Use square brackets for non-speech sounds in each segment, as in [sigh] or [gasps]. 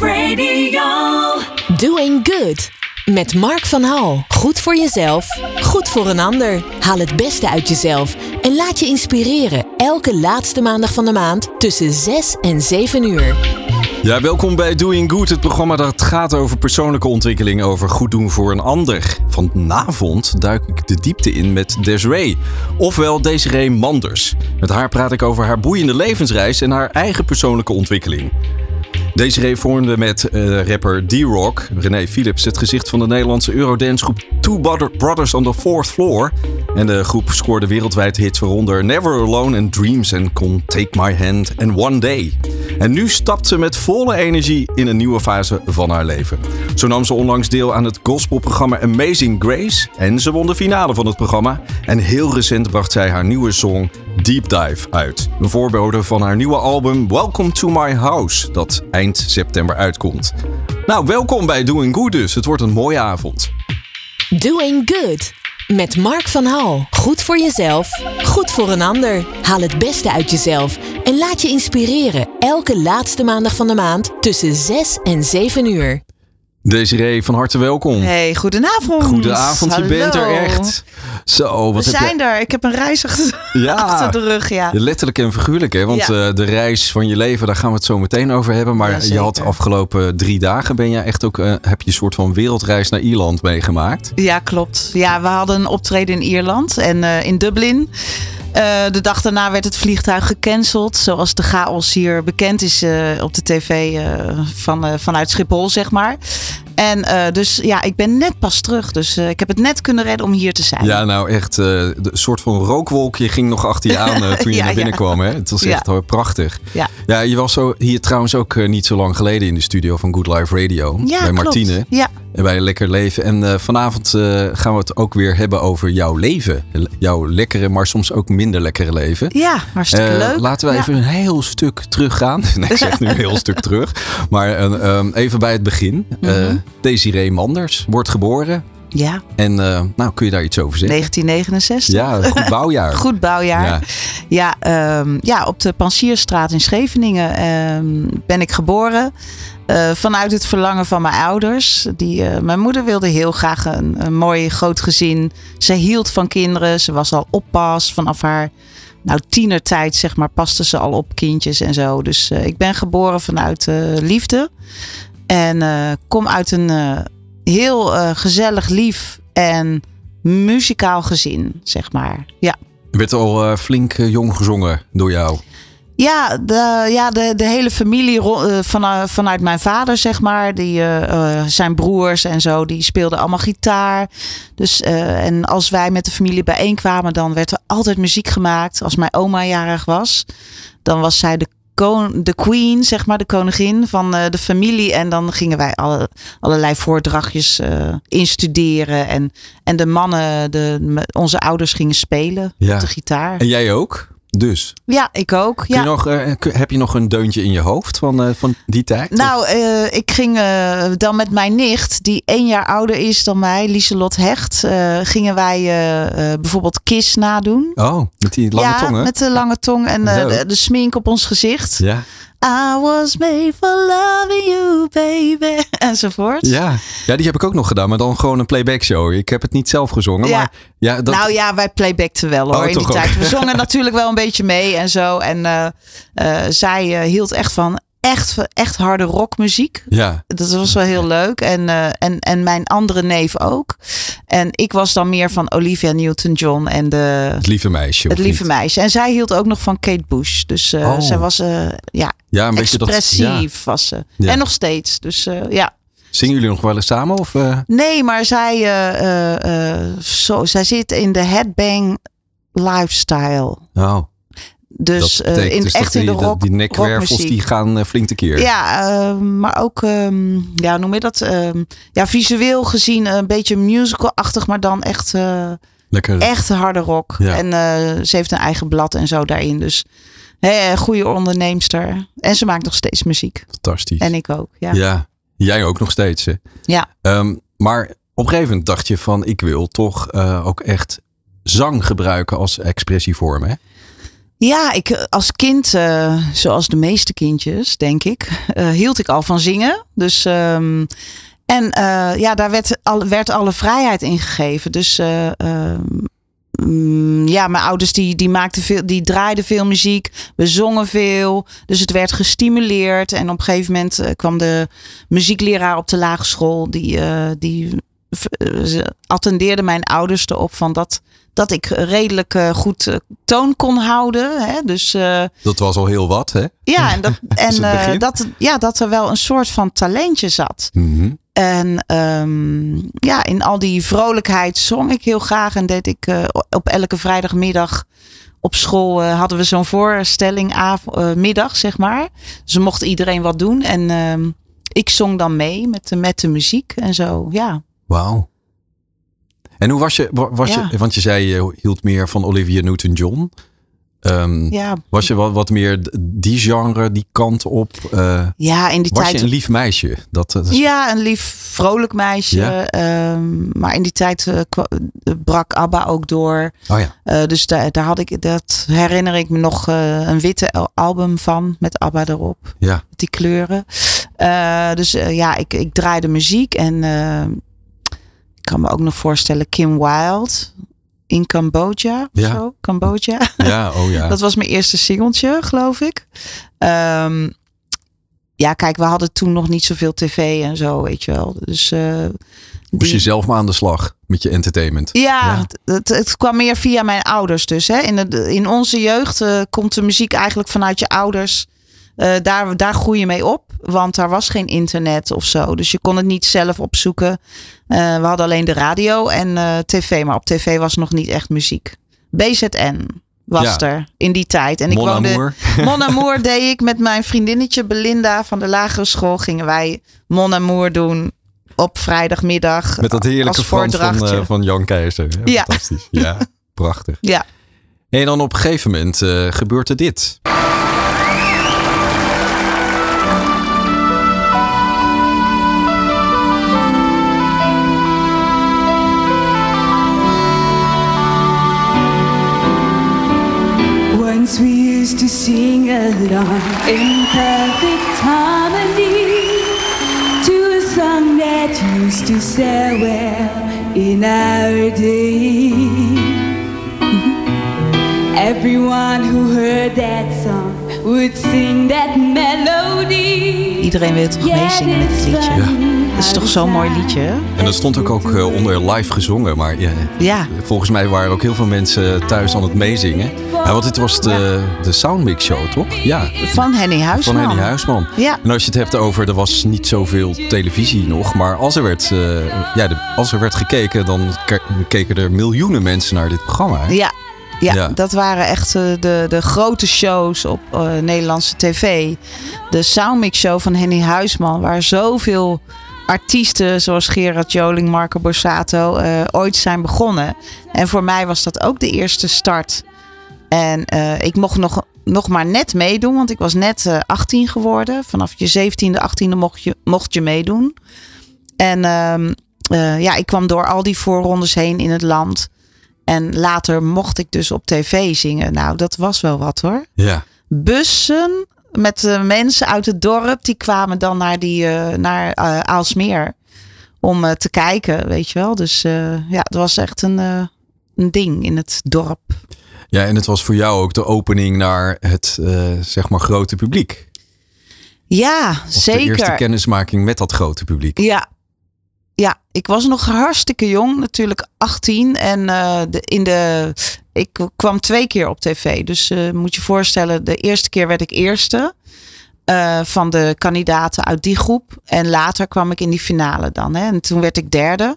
Radio. Doing Good. Met Mark van Hal. Goed voor jezelf, goed voor een ander. Haal het beste uit jezelf en laat je inspireren. Elke laatste maandag van de maand tussen 6 en 7 uur. Ja, welkom bij Doing Good, het programma dat gaat over persoonlijke ontwikkeling, over goed doen voor een ander. Vanavond duik ik de diepte in met Desiree, ofwel Desiree Manders. Met haar praat ik over haar boeiende levensreis en haar eigen persoonlijke ontwikkeling. Desiree vormde met eh, rapper D-Rock, René Philips, het gezicht van de Nederlandse Eurodance-groep Two Brother- Brothers on the Fourth Floor. En de groep scoorde wereldwijd hits waaronder Never Alone and Dreams en Con Take My Hand and One Day. En nu stapt ze met volle energie in een nieuwe fase van haar leven. Zo nam ze onlangs deel aan het gospelprogramma Amazing Grace en ze won de finale van het programma. En heel recent bracht zij haar nieuwe song Deep Dive uit. Een voorbode van haar nieuwe album Welcome to My House, dat eind september uitkomt. Nou, welkom bij Doing Good dus. Het wordt een mooie avond. Doing Good. Met Mark van Hal. Goed voor jezelf, goed voor een ander. Haal het beste uit jezelf en laat je inspireren. Elke laatste maandag van de maand tussen 6 en 7 uur. Desiree, van harte welkom. Hey, goedenavond. Goedenavond, je bent er echt. Zo, wat We heb zijn je... er. Ik heb een reis achter, [laughs] Ja. achter de rug, ja. Letterlijk en figuurlijk, hè? Want Ja. eh, de reis van je leven, daar gaan we het zo meteen over hebben. Maar Ja, je had de afgelopen drie dagen, ben je echt ook, eh, heb je een soort van wereldreis naar Ierland meegemaakt. Ja, klopt. Ja, we hadden een optreden in Ierland en eh, in Dublin. Eh, de dag daarna werd het vliegtuig gecanceld. Zoals de chaos hier bekend is eh, op de tv eh, van, vanuit Schiphol, zeg maar. En eh, dus ja, ik ben net pas terug. Dus eh, ik heb het net kunnen redden om hier te zijn. Ja, nou echt, eh, de soort van rookwolkje ging nog achter je [laughs] aan toen je Ja, naar binnen kwam. Hè? Het was echt eh, prachtig. Ja. Ja, je was zo, hier trouwens ook niet zo lang geleden in de studio van Good Life Radio. Bij klopt. Martine. Ja, En bij Lekker Leven. En vanavond gaan we het ook weer hebben over jouw leven. Jouw lekkere, maar soms ook minder lekkere leven. ja hartstikke leuk. Laten we even een heel stuk teruggaan. [laughs] Nee, ik zeg nu een heel stuk terug. Maar eh, ehm, even bij het begin. Mhm. Desiree Manders wordt geboren. Ja, En eh, nou, kun je daar iets over zeggen? 1969. Ja, een goed bouwjaar. [laughs] Goed bouwjaar. Ja. Ja, ehm, ja op de Pansierstraat in Scheveningen ehm, ben ik geboren. Eh, vanuit het verlangen van mijn ouders. Die, eh, mijn moeder wilde heel graag een, een mooi groot gezin. Ze hield van kinderen. Ze was al oppas vanaf haar nou, tienertijd, zeg maar, paste ze al op kindjes en zo. Dus ik ben geboren vanuit liefde. En eh, kom uit een eh, heel eh, gezellig, lief en muzikaal gezin, zeg maar. Ja. Er werd al flink jong gezongen door jou. Ja, de, ja de, de hele familie van, vanuit mijn vader, zeg maar. Die, zijn broers en zo, die speelden allemaal gitaar. Dus, en als wij met de familie bijeenkwamen, dan werd er altijd muziek gemaakt. Als mijn oma jarig was, dan was zij de, kon- de queen, zeg maar, de koningin van eh, de familie. En dan gingen wij alle, allerlei voordrachtjes eh, instuderen. En, en de mannen, de, onze ouders gingen spelen Ja. op de gitaar. En jij ook? Dus. Ja, ik ook. Ja. je nog, eh, kun- heb je nog een deuntje in je hoofd van, eh, van die tijd? Nou, eh, ik ging eh, dan met mijn nicht, die één jaar ouder is dan mij, Lieselot Hecht, eh, gingen wij eh, eh, bijvoorbeeld Kiss nadoen. Oh, met die lange ja, met de lange tong en eh, de, de smink op ons gezicht. Ja. I was made for loving you, baby. [laughs] Enzovoort. Ja. ja, die heb ik ook nog gedaan, maar dan gewoon een playback show. Ik heb het niet zelf gezongen, Ja. maar ja, dat, Nou ja, wij playbackten wel hoor Oh, in die ook? tijd. We zongen [laughs] natuurlijk wel een beetje mee en zo. En eh, eh, zij eh, hield echt van echt, echt harde rockmuziek. ja. Dat was wel heel leuk. En, eh, en, en mijn andere neef ook. En ik was dan meer van Olivia Newton-John en de, het lieve meisje. het lieve niet? meisje. En zij hield ook nog van Kate Bush. Dus Oh. zij was eh, ja, Ja, een beetje dat. Ja. expressief was ze. Ja. En nog steeds. Dus ja. Zingen jullie nog wel eens samen? Of? Nee, maar zij, zo, zij zit in de headbang lifestyle. Nou, Dus eh, in, dus echt in de die, rock, die nekwervels die gaan eh, flink tekeer. Ja, eh, maar ook, ehm, ja, noem je dat? Ehm, ja, visueel gezien een beetje musical-achtig, maar dan echt, eh, Lekker. echt harde rock. Ja. En ze heeft een eigen blad en zo daarin. Dus hè, goede onderneemster. En ze maakt nog steeds muziek. Fantastisch. En ik ook, ja. ja. jij ook nog steeds. Hè? Ja. Ehm, maar op een gegeven moment dacht je van, ik wil toch ook echt zang gebruiken als expressievorm. Hè? Ja, ik als kind, uh, zoals de meeste kindjes, denk ik, uh, hield ik al van zingen. Dus um, en ja, daar werd, al, werd alle vrijheid in gegeven. Dus um, ja, mijn ouders die, die maakten veel, die draaiden veel muziek. We zongen veel. Dus het werd gestimuleerd. En op een gegeven moment kwam de muziekleraar op de lagere school. Die, die attendeerde mijn ouders erop van dat dat ik redelijk uh, goed uh, toon kon houden. Hè? Dus, uh, dat was al heel wat, hè? Ja, [laughs] en, dat, en dat, ja, dat er wel een soort van talentje zat. Mm -hmm. En um, ja, in al die vrolijkheid zong ik heel graag. En deed ik op elke vrijdagmiddag op school hadden we zo'n voorstelling middag, zeg maar. Dus mocht iedereen wat doen. En ehm, ik zong dan mee met de, met de muziek en zo, ja. Wauw. En hoe was je, was je, want je zei je hield meer van Olivia Newton-John. Um, ja. Was je wat, wat meer die genre, die kant op? Uh, ja, in die was tijd. Was je een lief meisje? Dat, dat is... Ja, een lief, vrolijk meisje. Ja. Um, maar in die tijd uh, brak ABBA ook door. Oh ja. Uh, dus daar, daar had ik, dat herinner ik me nog een witte album van met ABBA erop. Ja. Met die kleuren. dus ja, ik, ik draaide muziek en kan me ook nog voorstellen Kim Wilde in Cambodja. Ja. Zo, Cambodja. Ja, oh ja. [laughs] Dat was mijn eerste singeltje, geloof ik. Um, ja, kijk, we hadden toen nog niet zoveel tv en zo, weet je wel. Dus. Uh, Moest je zelf maar aan de slag met je entertainment? Ja, ja. Het, het, kwam meer via mijn ouders dus. Hè. In, de, in onze jeugd uh, komt de muziek eigenlijk vanuit je ouders. Uh, daar, daar groei je mee op. Want daar was geen internet of zo. Dus je kon het niet zelf opzoeken. Uh, we hadden alleen de radio en uh, tv. Maar op tv was nog niet echt muziek. BZN was Ja. er in die tijd. En ik Mon woonde. Amour. [laughs] Mon Amour deed ik met mijn vriendinnetje Belinda van de lagere school. Gingen wij Mon Amour doen op vrijdagmiddag. Met dat heerlijke Frans van, eh, Jan Keizer. Ja. Fantastisch. Ja, prachtig. Ja. En dan op een gegeven moment eh, gebeurt er dit. In perfect harmony to a song that used to sell well in our day. Everyone who heard that song would sing that melody. Iedereen wil toch meezingen met het liedje. Dat is toch zo'n mooi liedje? hè? En dat stond ook, ook eh, onder live gezongen. Maar ja, Ja. volgens mij waren ook heel veel mensen thuis aan het meezingen. Ja, want dit was de, de Soundmix Show, toch? Ja, Van Henny Huisman. van Henny Huisman. Ja. En als je het hebt over, er was niet zoveel televisie nog. Maar als er werd, eh, ja, de- als er werd gekeken, dan ke- keken er miljoenen mensen naar dit programma. hè? Ja, ja, Ja. dat waren echt eh, de, de grote shows op eh, Nederlandse tv. De Soundmix Show van Henny Huisman, waar zoveel artiesten zoals Gerard Joling, Marco Borsato eh, ooit zijn begonnen. En voor mij was dat ook de eerste start. En ik mocht nog, nog maar net meedoen, want ik was net eh, 18 geworden. Vanaf je 17e, 18e mocht je, mocht je meedoen. En ehm, eh, ja, ik kwam door al die voorrondes heen in het land. En later mocht ik dus op tv zingen. Nou, dat was wel wat hoor. Ja. Bussen met eh, mensen uit het dorp. Die kwamen dan naar, die, eh, naar eh, Aalsmeer. Om te kijken, weet je wel. Dus ja, het was echt een, een ding in het dorp. ja, en het was voor jou ook de opening naar het, zeg maar, grote publiek. Ja, Of de zeker. eerste kennismaking met dat grote publiek. Ja. Ja, ik was nog hartstikke jong, natuurlijk 18. En eh, de, in de, ik kwam twee keer op tv. Dus eh, moet je voorstellen, de eerste keer werd ik eerste eh, van de kandidaten uit die groep. En later kwam ik in die finale dan. Hè. En toen werd ik derde.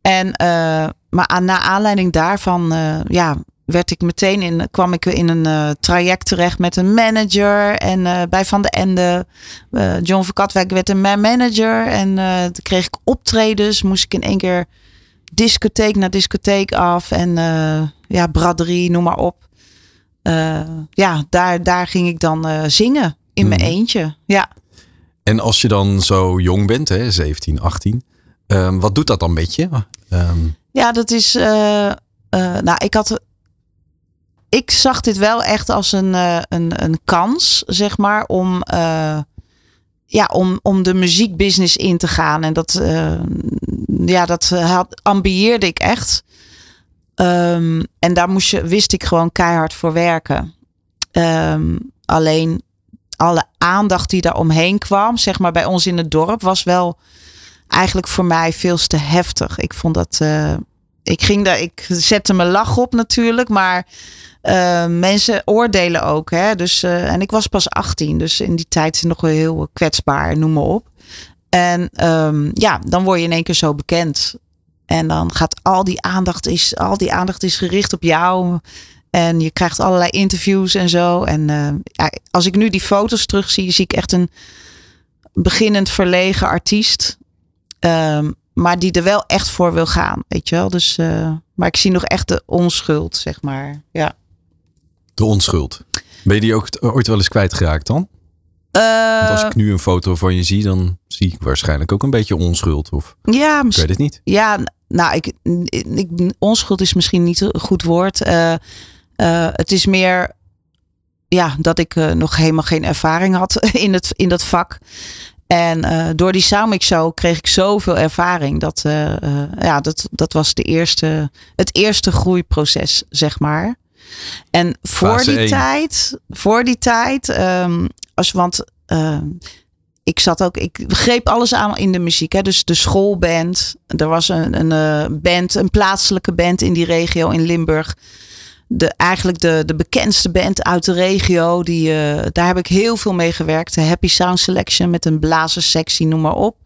En, maar aan, naar aanleiding daarvan ja, werd ik meteen in, kwam ik in een eh, traject terecht met een manager. En eh, bij Van de Ende, eh, John van Katwijk werd een manager. En toen kreeg ik optredens. Moest ik in één keer discotheek na discotheek af. En ja, braderie, noem maar op. Ja, daar, daar ging ik dan zingen. In mijn Mhm. eentje. Ja. En als je dan zo jong bent, hè, 17, 18, ehm, wat doet dat dan met je? Ehm, Ja, dat is. nou, ik had. Ik zag dit wel echt als een, uh, een, een kans, zeg maar, om, uh, ja, om, om de muziekbusiness in te gaan. En dat, uh, ja, dat had, ambieerde ik echt. Um, en daar moest je, wist ik gewoon keihard voor werken. Um, alleen alle aandacht die daar omheen kwam, zeg maar bij ons in het dorp, was wel eigenlijk voor mij veel te heftig. Ik vond dat. Ik ging daar, ik zette mijn lach op natuurlijk, maar uh, mensen oordelen ook. Hè? Dus, uh, en ik was pas 18, dus in die tijd nog wel heel kwetsbaar, noem maar op. En um, ja, dan word je in één keer zo bekend. En dan gaat al die aandacht is, al die aandacht is gericht op jou. En je krijgt allerlei interviews en zo. En ja, als ik nu die foto's terugzie, zie ik echt een beginnend verlegen artiest. Um, maar die er wel echt voor wil gaan, weet je wel. Dus, uh, maar ik zie nog echt de onschuld, zeg maar. Ja. De onschuld. Ben je die ook ooit wel eens kwijtgeraakt dan? Uh, Want als ik nu een foto van je zie, dan zie ik waarschijnlijk ook een beetje onschuld. Of ja, ik weet het niet. Ja, nou, ik, ik, onschuld is misschien niet een goed woord. Uh, uh, het is meer ja, dat ik nog helemaal geen ervaring had [laughs] in, het, in dat vak. En uh, door die Soundmix Show kreeg ik zoveel ervaring. Dat, uh, uh, ja, dat, dat was de eerste, het eerste groeiproces, zeg maar. En voor Fase die tijd, voor die tijd, um, als, want ik zat ook, ik greep alles aan in de muziek. Hè? Dus de schoolband. Er was een, een band, een plaatselijke band in die regio in Limburg de, eigenlijk de, de bekendste band uit de regio. Die, uh, daar heb ik heel veel mee gewerkt. De Happy Sound Selection met een blazerssectie, noem maar op.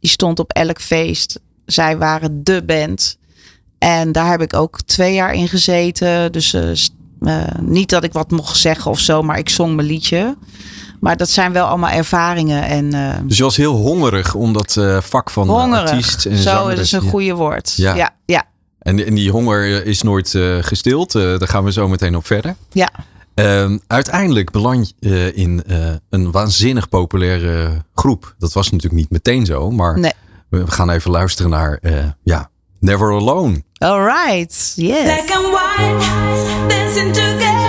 Die stond op elk feest. Zij waren de band. En daar heb ik ook twee jaar in gezeten. Dus uh, uh, niet dat ik wat mocht zeggen of zo, maar ik zong mijn liedje. Maar dat zijn wel allemaal ervaringen. En, uh, dus je was heel hongerig om dat vak van hongerig, artiest en zo zangeres. is een goede woord. Ja, ja. ja. En, en die honger is nooit uh, gestild. Uh, daar gaan we zo meteen op verder. Ja. Uh, uiteindelijk beland je in uh, een waanzinnig populaire groep. Dat was natuurlijk niet meteen zo, maar nee. we gaan even luisteren naar ja, Never Alone. All right, yes. Black and white, dancing together,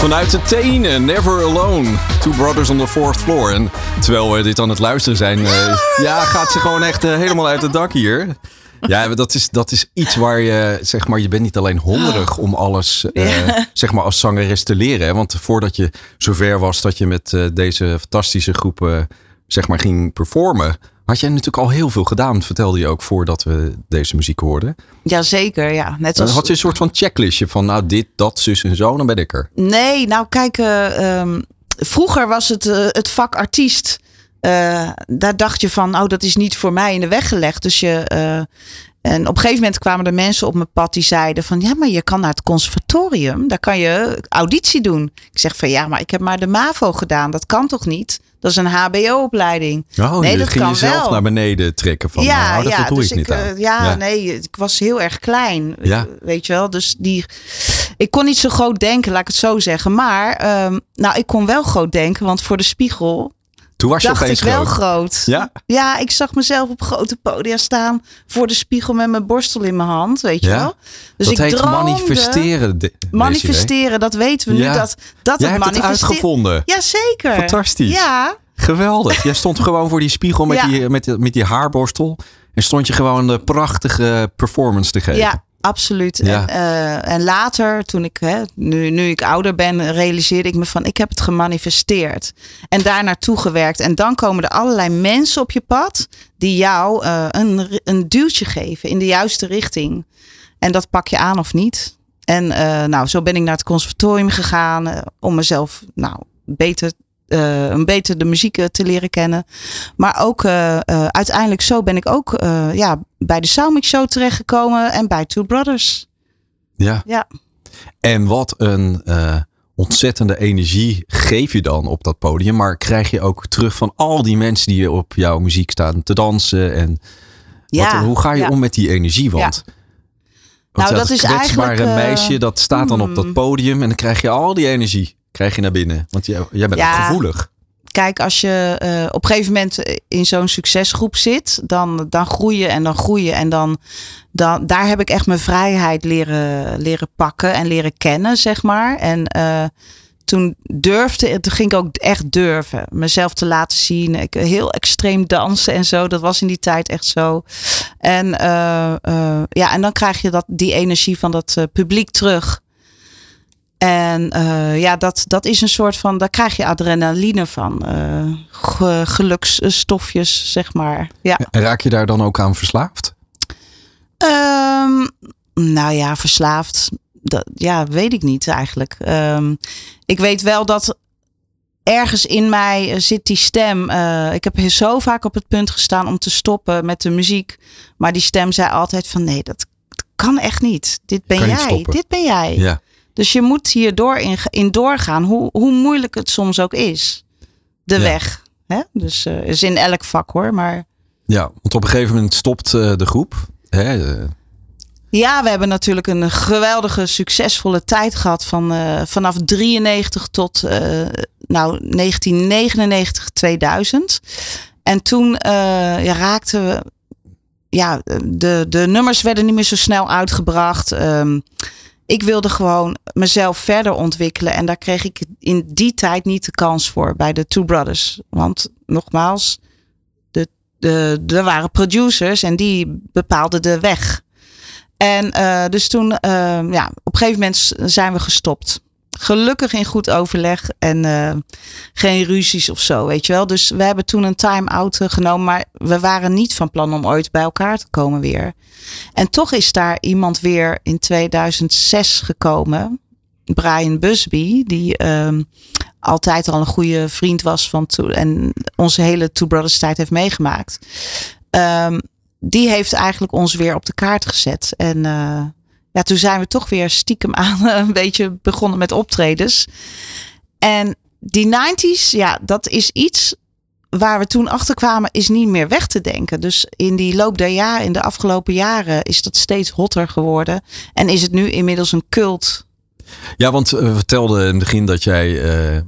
Vanuit de tenen, Never Alone. Two Brothers on the Fourth Floor. En terwijl we dit aan het luisteren zijn, uh, ja, gaat ze gewoon echt uh, helemaal uit het dak hier. Ja, dat is, dat is iets waar je, zeg maar, je bent niet alleen hongerig om alles, uh, ja. zeg maar, als zangeres te leren. Hè? Want voordat je zover was dat je met deze fantastische groep, zeg maar, ging performen, had jij natuurlijk al heel veel gedaan. Vertelde je ook voordat we deze muziek hoorden. Jazeker, ja. Net als... had je een soort van checklistje van, nou, dit, dat, zus en zo, dan ben ik er. Nee, nou kijk, uh, um, vroeger was het uh, het vak artiest. Uh, daar dacht je van, oh, dat is niet voor mij in de weg gelegd. Dus je. en op een gegeven moment kwamen er mensen op mijn pad die zeiden van, ja, maar je kan naar het conservatorium. Daar kan je auditie doen. Ik zeg van, ja, maar ik heb maar de MAVO gedaan. Dat kan toch niet? Dat is een HBO-opleiding. Oh, nee, je dat ging kan jezelf wel. naar beneden trekken van, ja, nou, dat ja, doe dus ik niet ik, aan. uh, ja, Ja. nee, ik was heel erg klein. Ja. Weet je wel, dus die... Ik kon niet zo groot denken, laat ik het zo zeggen. Maar, um, nou, ik kon wel groot denken, want voor de spiegel Toen was je dacht ik opeens wel groot. Ja? Ja, ik zag mezelf op grote podia staan voor de spiegel met mijn borstel in mijn hand, weet je Ja? wel. Dus dat ik heet droomde, manifesteren. Manifesteren, dat weten we Ja. nu. Dat, dat Jij het hebt het uitgevonden. Jazeker. Fantastisch. Ja, Geweldig. Jij stond [laughs] gewoon voor die spiegel met, Ja. die, met, met die haarborstel. En stond je gewoon een prachtige performance te geven. Ja, absoluut. Ja. En, uh, en later, toen ik, hè, nu, nu ik ouder ben, realiseerde ik me van ik heb het gemanifesteerd. En daar naartoe gewerkt. En dan komen er allerlei mensen op je pad die jou uh, een, een duwtje geven in de juiste richting. En dat pak je aan of niet. En uh, nou, zo ben ik naar het conservatorium gegaan om mezelf nou, beter een beter de muziek te leren kennen. Maar ook uh, uiteindelijk zo ben ik ook ja, bij de Soundmix Show terechtgekomen en bij Two Brothers. Ja. ja. En wat een ontzettende energie geef je dan op dat podium. Maar krijg je ook terug van al die mensen die op jouw muziek staan te dansen. En ja, wat, hoe ga je ja. om met die energie? Want ja. Want nou, dat, dat is kwetsbare eigenlijk, uh, meisje dat staat dan op dat podium en dan krijg je al die energie. Krijg je naar binnen? Want jij, jij bent Ja. gevoelig. Kijk, als je eh, op een gegeven moment in zo'n succesgroep zit, dan, dan groei je en dan groei je. En dan, dan, daar heb ik echt mijn vrijheid leren, leren pakken en leren kennen, zeg maar. En eh, toen durfde, toen ging ik ook echt durven. Mezelf te laten zien. Ik, heel extreem dansen en zo. Dat was in die tijd echt zo. En, eh, ja, en dan krijg je dat, die energie van dat publiek terug. En eh, ja, dat, dat is een soort van, daar krijg je adrenaline van. ge- geluksstofjes, zeg maar. Ja. En raak je daar dan ook aan verslaafd? Ehm, nou ja, verslaafd. Dat, ja, weet ik niet eigenlijk. Ehm, ik weet wel dat ergens in mij eh, zit die stem. ik heb hier zo vaak op het punt gestaan om te stoppen met de muziek. Maar die stem zei altijd van nee, dat kan echt niet. Dit ben Kan jij. Dit ben jij. Ja. Dus je moet hier door in, in doorgaan, hoe, hoe moeilijk het soms ook is. De Ja. weg. Hè? Dus eh, is in elk vak hoor. Maar Ja, want op een gegeven moment stopt eh, de groep. Hè? eh, ja, we hebben natuurlijk een geweldige, succesvolle tijd gehad. Van, vanaf 93 tot nou, 1999, 2000. En toen ja, raakten we. Ja, de, de nummers werden niet meer zo snel uitgebracht. Ehm, ik wilde gewoon mezelf verder ontwikkelen. En daar kreeg ik in die tijd niet de kans voor bij de Two Brothers. Want nogmaals, de, de, er waren producers en die bepaalden de weg. En eh, dus toen, eh, ja, op een gegeven moment zijn we gestopt. Gelukkig in goed overleg en eh, geen ruzies of zo, weet je wel. Dus we hebben toen een time-out eh, genomen, maar we waren niet van plan om ooit bij elkaar te komen weer. En toch is daar iemand weer in 2006 gekomen, Brian Busby, die ehm, altijd al een goede vriend was van toen en onze hele Two Brothers tijd heeft meegemaakt. Ehm, die heeft eigenlijk ons weer op de kaart gezet. En eh, ja, toen zijn we toch weer stiekem aan [laughs] een beetje begonnen met optredens. En die 90s, ja, dat is iets waar we toen achter kwamen, is niet meer weg te denken. Dus in die loop der jaren, in de afgelopen jaren, is dat steeds hotter geworden. En is het nu inmiddels een cult. Ja, want eh, we vertelden in het begin dat jij eh,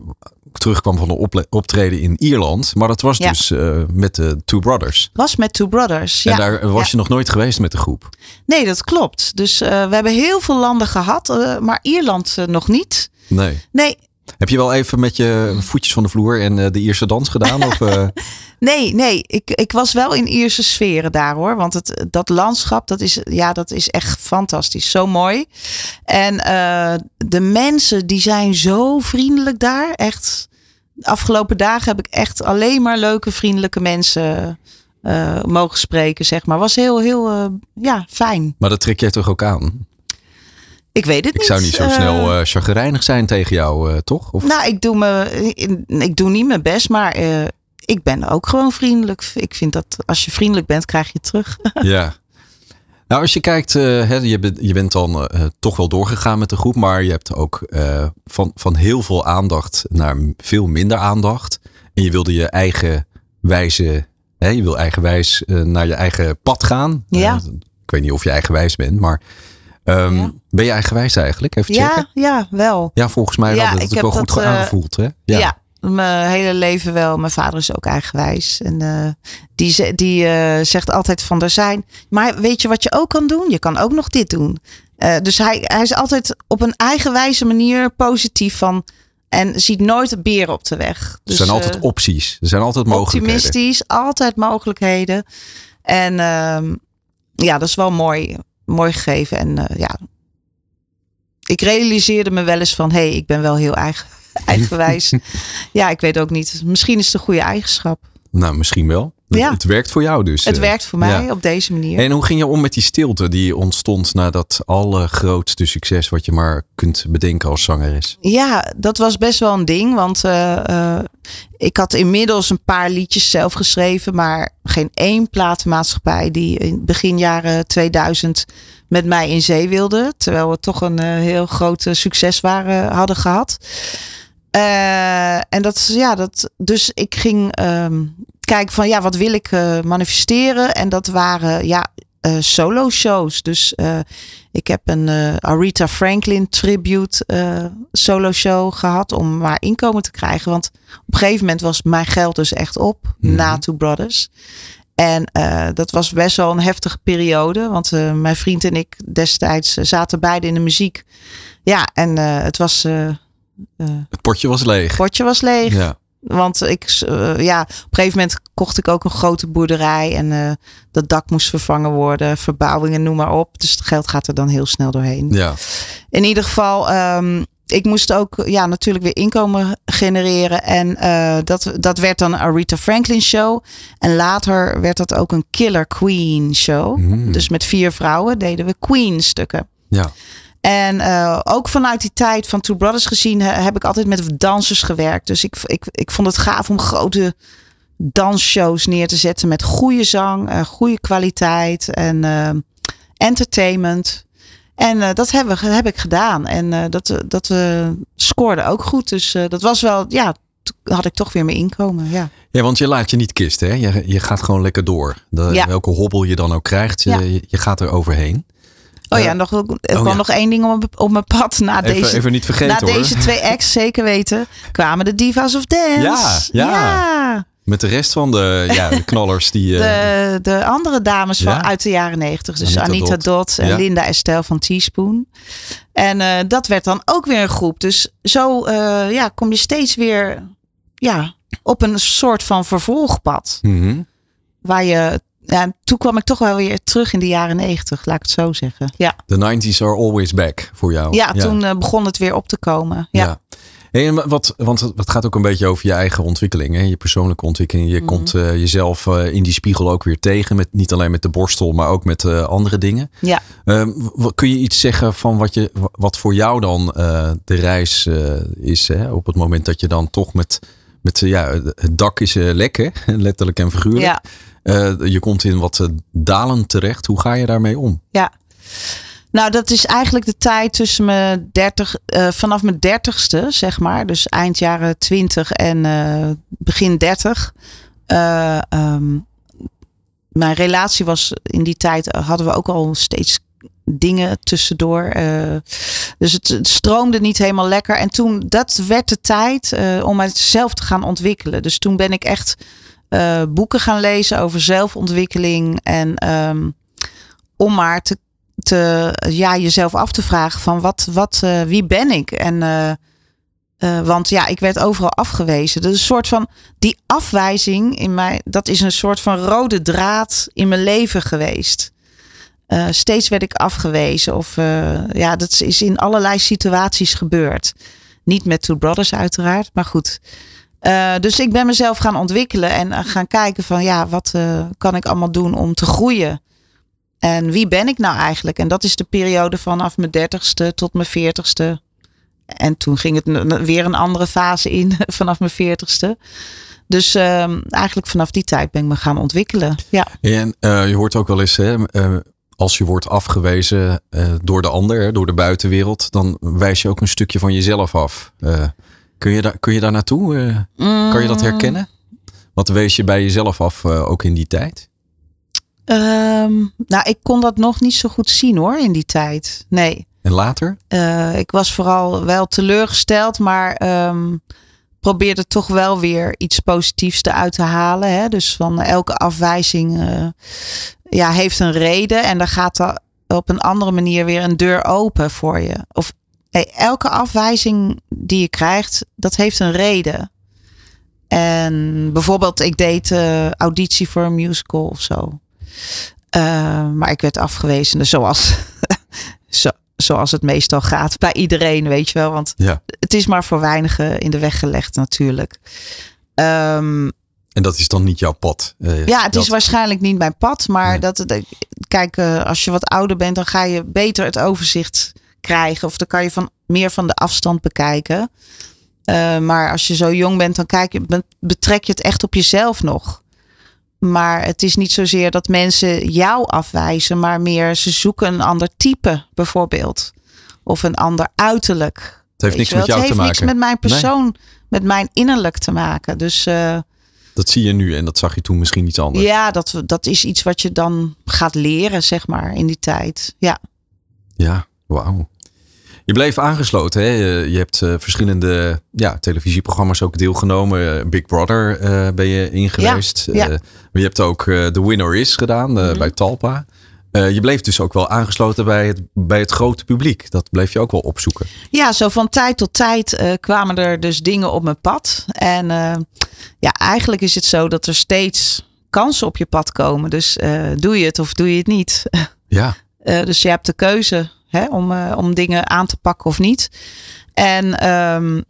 terugkwam van een optreden in Ierland. Maar dat was Ja. dus eh, met de Two Brothers. Was met Two Brothers. Ja. en daar was Ja. je nog nooit geweest met de groep. Nee, dat klopt. Dus eh, we hebben heel veel landen gehad, eh, maar Ierland nog niet. Nee. Nee, Heb je wel even met je voetjes van de vloer en eh, de Ierse dans gedaan? of, eh, [laughs] Nee, nee. Ik, ik was wel in Ierse sferen daar hoor. Want het, dat landschap, dat is, ja, dat is echt fantastisch. Zo mooi. En eh, de mensen, die zijn zo vriendelijk daar. Echt. De afgelopen dagen heb ik echt alleen maar leuke, vriendelijke mensen mogen spreken, zeg maar. Was heel, heel, ja, fijn. maar dat trek jij toch ook aan? Ik weet het Ik niet. zou niet zo eh, snel eh chagrijnig zijn tegen jou, eh, toch? Of, Nou, ik doe, me, ik doe niet mijn best, maar ik ben ook gewoon vriendelijk. Ik vind dat als je vriendelijk bent, krijg je het terug. [laughs] Ja. Nou, als je kijkt, hè, je, bent, je bent dan toch wel doorgegaan met de groep, maar je hebt ook van, van heel veel aandacht naar veel minder aandacht. En je wilde je eigen wijze, hè, je wil eigenwijs naar je eigen pad gaan. Ja. Ik weet niet of je eigenwijs bent, maar ehm, Ja. ben je eigenwijs eigenlijk? Even Ja, checken. ja, wel. Ja, volgens mij Ja, wel. Dat heb ik heb wel goed dat, eh, aangevoeld. Hè? Ja. mijn hele leven wel. Mijn vader is ook eigenwijs. En eh, die, die eh, zegt altijd van er zijn. Maar weet je wat je ook kan doen? Je kan ook nog dit doen. Dus hij, hij is altijd op een eigenwijze manier positief van. En ziet nooit beren op de weg. Dus, er zijn altijd opties. Er zijn altijd mogelijkheden. optimistisch, altijd mogelijkheden. En ehm, ja, dat is wel mooi, mooi gegeven. En eh, ja, ik realiseerde me wel eens van, hé, hey, ik ben wel heel eigen, [laughs] eigenwijs. ja, ik weet ook niet. Misschien is het een goede eigenschap. Nou, misschien wel. Ja. Het werkt voor jou dus. Het eh. werkt voor mij ja. op deze manier. En hoe ging je om met die stilte die ontstond na dat allergrootste succes wat je maar kunt bedenken als zangeres? Ja, dat was best wel een ding. Want eh, eh, ik had inmiddels een paar liedjes zelf geschreven. Maar geen één platenmaatschappij die in begin jaren 2000 met mij in zee wilde. Terwijl we toch een heel groot succes waren, hadden gehad. Eh, en dat is ja, dat. Dus ik ging ehm, kijken van ja, wat wil ik eh, manifesteren? En dat waren ja, uh, solo shows. Dus uh, ik heb een Aretha Franklin tribute solo show gehad om maar inkomen te krijgen. Want op een gegeven moment was mijn geld dus echt op mm. na Two Brothers. En dat was best wel een heftige periode. Want mijn vriend en ik destijds zaten beide in de muziek. Ja, en het was... het potje was leeg. Het potje was leeg. Ja. Want ik, uh, ja, op een gegeven moment kocht ik ook een grote boerderij. En uh, dat dak moest vervangen worden. Verbouwingen, noem maar op. Dus het geld gaat er dan heel snel doorheen. Ja. In ieder geval, um, ik moest ook ja, natuurlijk weer inkomen genereren. En uh, dat, dat werd dan een Aretha Franklin show. En later werd dat ook een Killer Queen show. Mm. Dus met vier vrouwen deden we Queen stukken. Ja. En uh, ook vanuit die tijd van Two Brothers gezien heb ik altijd met dansers gewerkt. Dus ik, ik, ik vond het gaaf om grote dansshows neer te zetten met goede zang, uh, goede kwaliteit en uh, entertainment. En dat heb, heb ik gedaan. En dat, dat scoorde ook goed. Dus dat was wel, ja, had ik toch weer mijn inkomen. Ja. ja, want je laat je niet kisten. Hè? Je, je gaat gewoon lekker door. De, ja. Welke hobbel je dan ook krijgt, ja. je, je gaat er overheen. Oh ja, nog, er kwam oh nog één ding op, op mijn pad na even, deze. Even niet vergeten Na deze twee ex, zeker weten, kwamen de Divas of Dance. Ja, ja. Met de rest van de, ja, de knallers die. [laughs] de, eh, de andere dames van uit de jaren negentig. Dus Anita, Dot. en Linda Estelle van Teaspoon. En uh, dat werd dan ook weer een groep. Dus zo uh, ja, kom je steeds weer ja, op een soort van vervolgpad. Mm -hmm. Waar je ja, toen kwam ik toch wel weer terug in de jaren negentig, laat ik het zo zeggen. Ja. The 90s are always back voor jou. Ja, toen uh, begon het weer op te komen. Ja. ja. en wat, want het gaat ook een beetje over je eigen ontwikkeling, hè? je persoonlijke ontwikkeling. Je mm. komt uh, jezelf uh, in die spiegel ook weer tegen, met, niet alleen met de borstel, maar ook met andere dingen. Ja. Ehm, kun je iets zeggen van wat, je, wat voor jou dan de reis is, hè? op het moment dat je dan toch met, met ja, het dak is lekker, [laughs] letterlijk en figuurlijk. Ja. Uh, je komt in wat dalen terecht. Hoe ga je daarmee om? Ja. Nou, dat is eigenlijk de tijd tussen mijn 30, uh, vanaf mijn dertigste, zeg maar. Dus eind jaren 20 en begin 30. Um, mijn relatie was in die tijd, hadden we ook al steeds dingen tussendoor. dus het, het, stroomde niet helemaal lekker. En toen, dat werd de tijd om mezelf te gaan ontwikkelen. Dus toen ben ik echt uh, boeken gaan lezen over zelfontwikkeling. En um, om maar te, ja, jezelf af te vragen van wat, wat, wie ben ik? En want ja, ik werd overal afgewezen. Dus een soort van die afwijzing in mij, dat is een soort van rode draad in mijn leven geweest. Steeds werd ik afgewezen. Of ja, dat is in allerlei situaties gebeurd. Niet met Two Brothers uiteraard, maar goed. Uh, dus ik ben mezelf gaan ontwikkelen en eh, gaan kijken van ja, wat kan ik allemaal doen om te groeien? En wie ben ik nou eigenlijk? En dat is de periode vanaf mijn dertigste tot mijn veertigste. En toen ging het weer een andere fase in [laughs] vanaf mijn veertigste. Dus uh, eigenlijk vanaf die tijd ben ik me gaan ontwikkelen. Ja. En je hoort ook wel eens, hè, als je wordt afgewezen door de ander, door de buitenwereld, dan wijs je ook een stukje van jezelf af. Kun je, daar, kun je daar naartoe? Uh, Kan je dat mm. herkennen? Wat wees je bij jezelf af ook in die tijd? Um, nou, ik kon dat nog niet zo goed zien hoor in die tijd. Nee. En later? Uh, ik was vooral wel teleurgesteld, maar um, probeerde toch wel weer iets positiefs eruit te halen. Hè? Dus van elke afwijzing ja, heeft een reden en dan gaat er op een andere manier weer een deur open voor je. Of elke afwijzing die je krijgt, dat heeft een reden. En bijvoorbeeld, ik deed uh, auditie voor een musical of zo. Uh, maar ik werd afgewezen, dus zoals, [laughs] zo, zoals het meestal gaat bij iedereen, weet je wel. Want ja. het is maar voor weinigen in de weg gelegd natuurlijk. Um, en dat is dan niet jouw pad? Uh, ja, het is waarschijnlijk niet mijn pad. Maar nee. dat, kijk, als je wat ouder bent, dan ga je beter het overzicht krijgen. Of dan kan je van, meer van de afstand bekijken. Uh, maar als je zo jong bent, dan kijk je, betrek je het echt op jezelf nog. Maar het is niet zozeer dat mensen jou afwijzen, maar meer ze zoeken een ander type bijvoorbeeld. Of een ander uiterlijk. Het heeft niks met jou te maken. Het heeft niks met mijn persoon, nee. met mijn innerlijk te maken. Dus uh, dat Dat zie je nu en dat zag je toen misschien iets anders. Ja, dat, dat is iets wat je dan gaat leren, zeg maar, in die tijd. Ja. Ja, wauw. Je bleef aangesloten. Hè? Je hebt uh, verschillende ja, televisieprogramma's ook deelgenomen. Uh, Big Brother uh, ben je ingeweest. Ja, ja. maar je hebt ook The Winner Is gedaan mm -hmm. bij Talpa. je bleef dus ook wel aangesloten bij het, bij het grote publiek. Dat bleef je ook wel opzoeken. Ja, zo van tijd tot tijd kwamen er dus dingen op mijn pad. En ja, eigenlijk is het zo dat er steeds kansen op je pad komen. Dus doe je het of doe je het niet. Ja. [laughs] dus je hebt de keuze Hè, om, uh, om dingen aan te pakken of niet. En, um,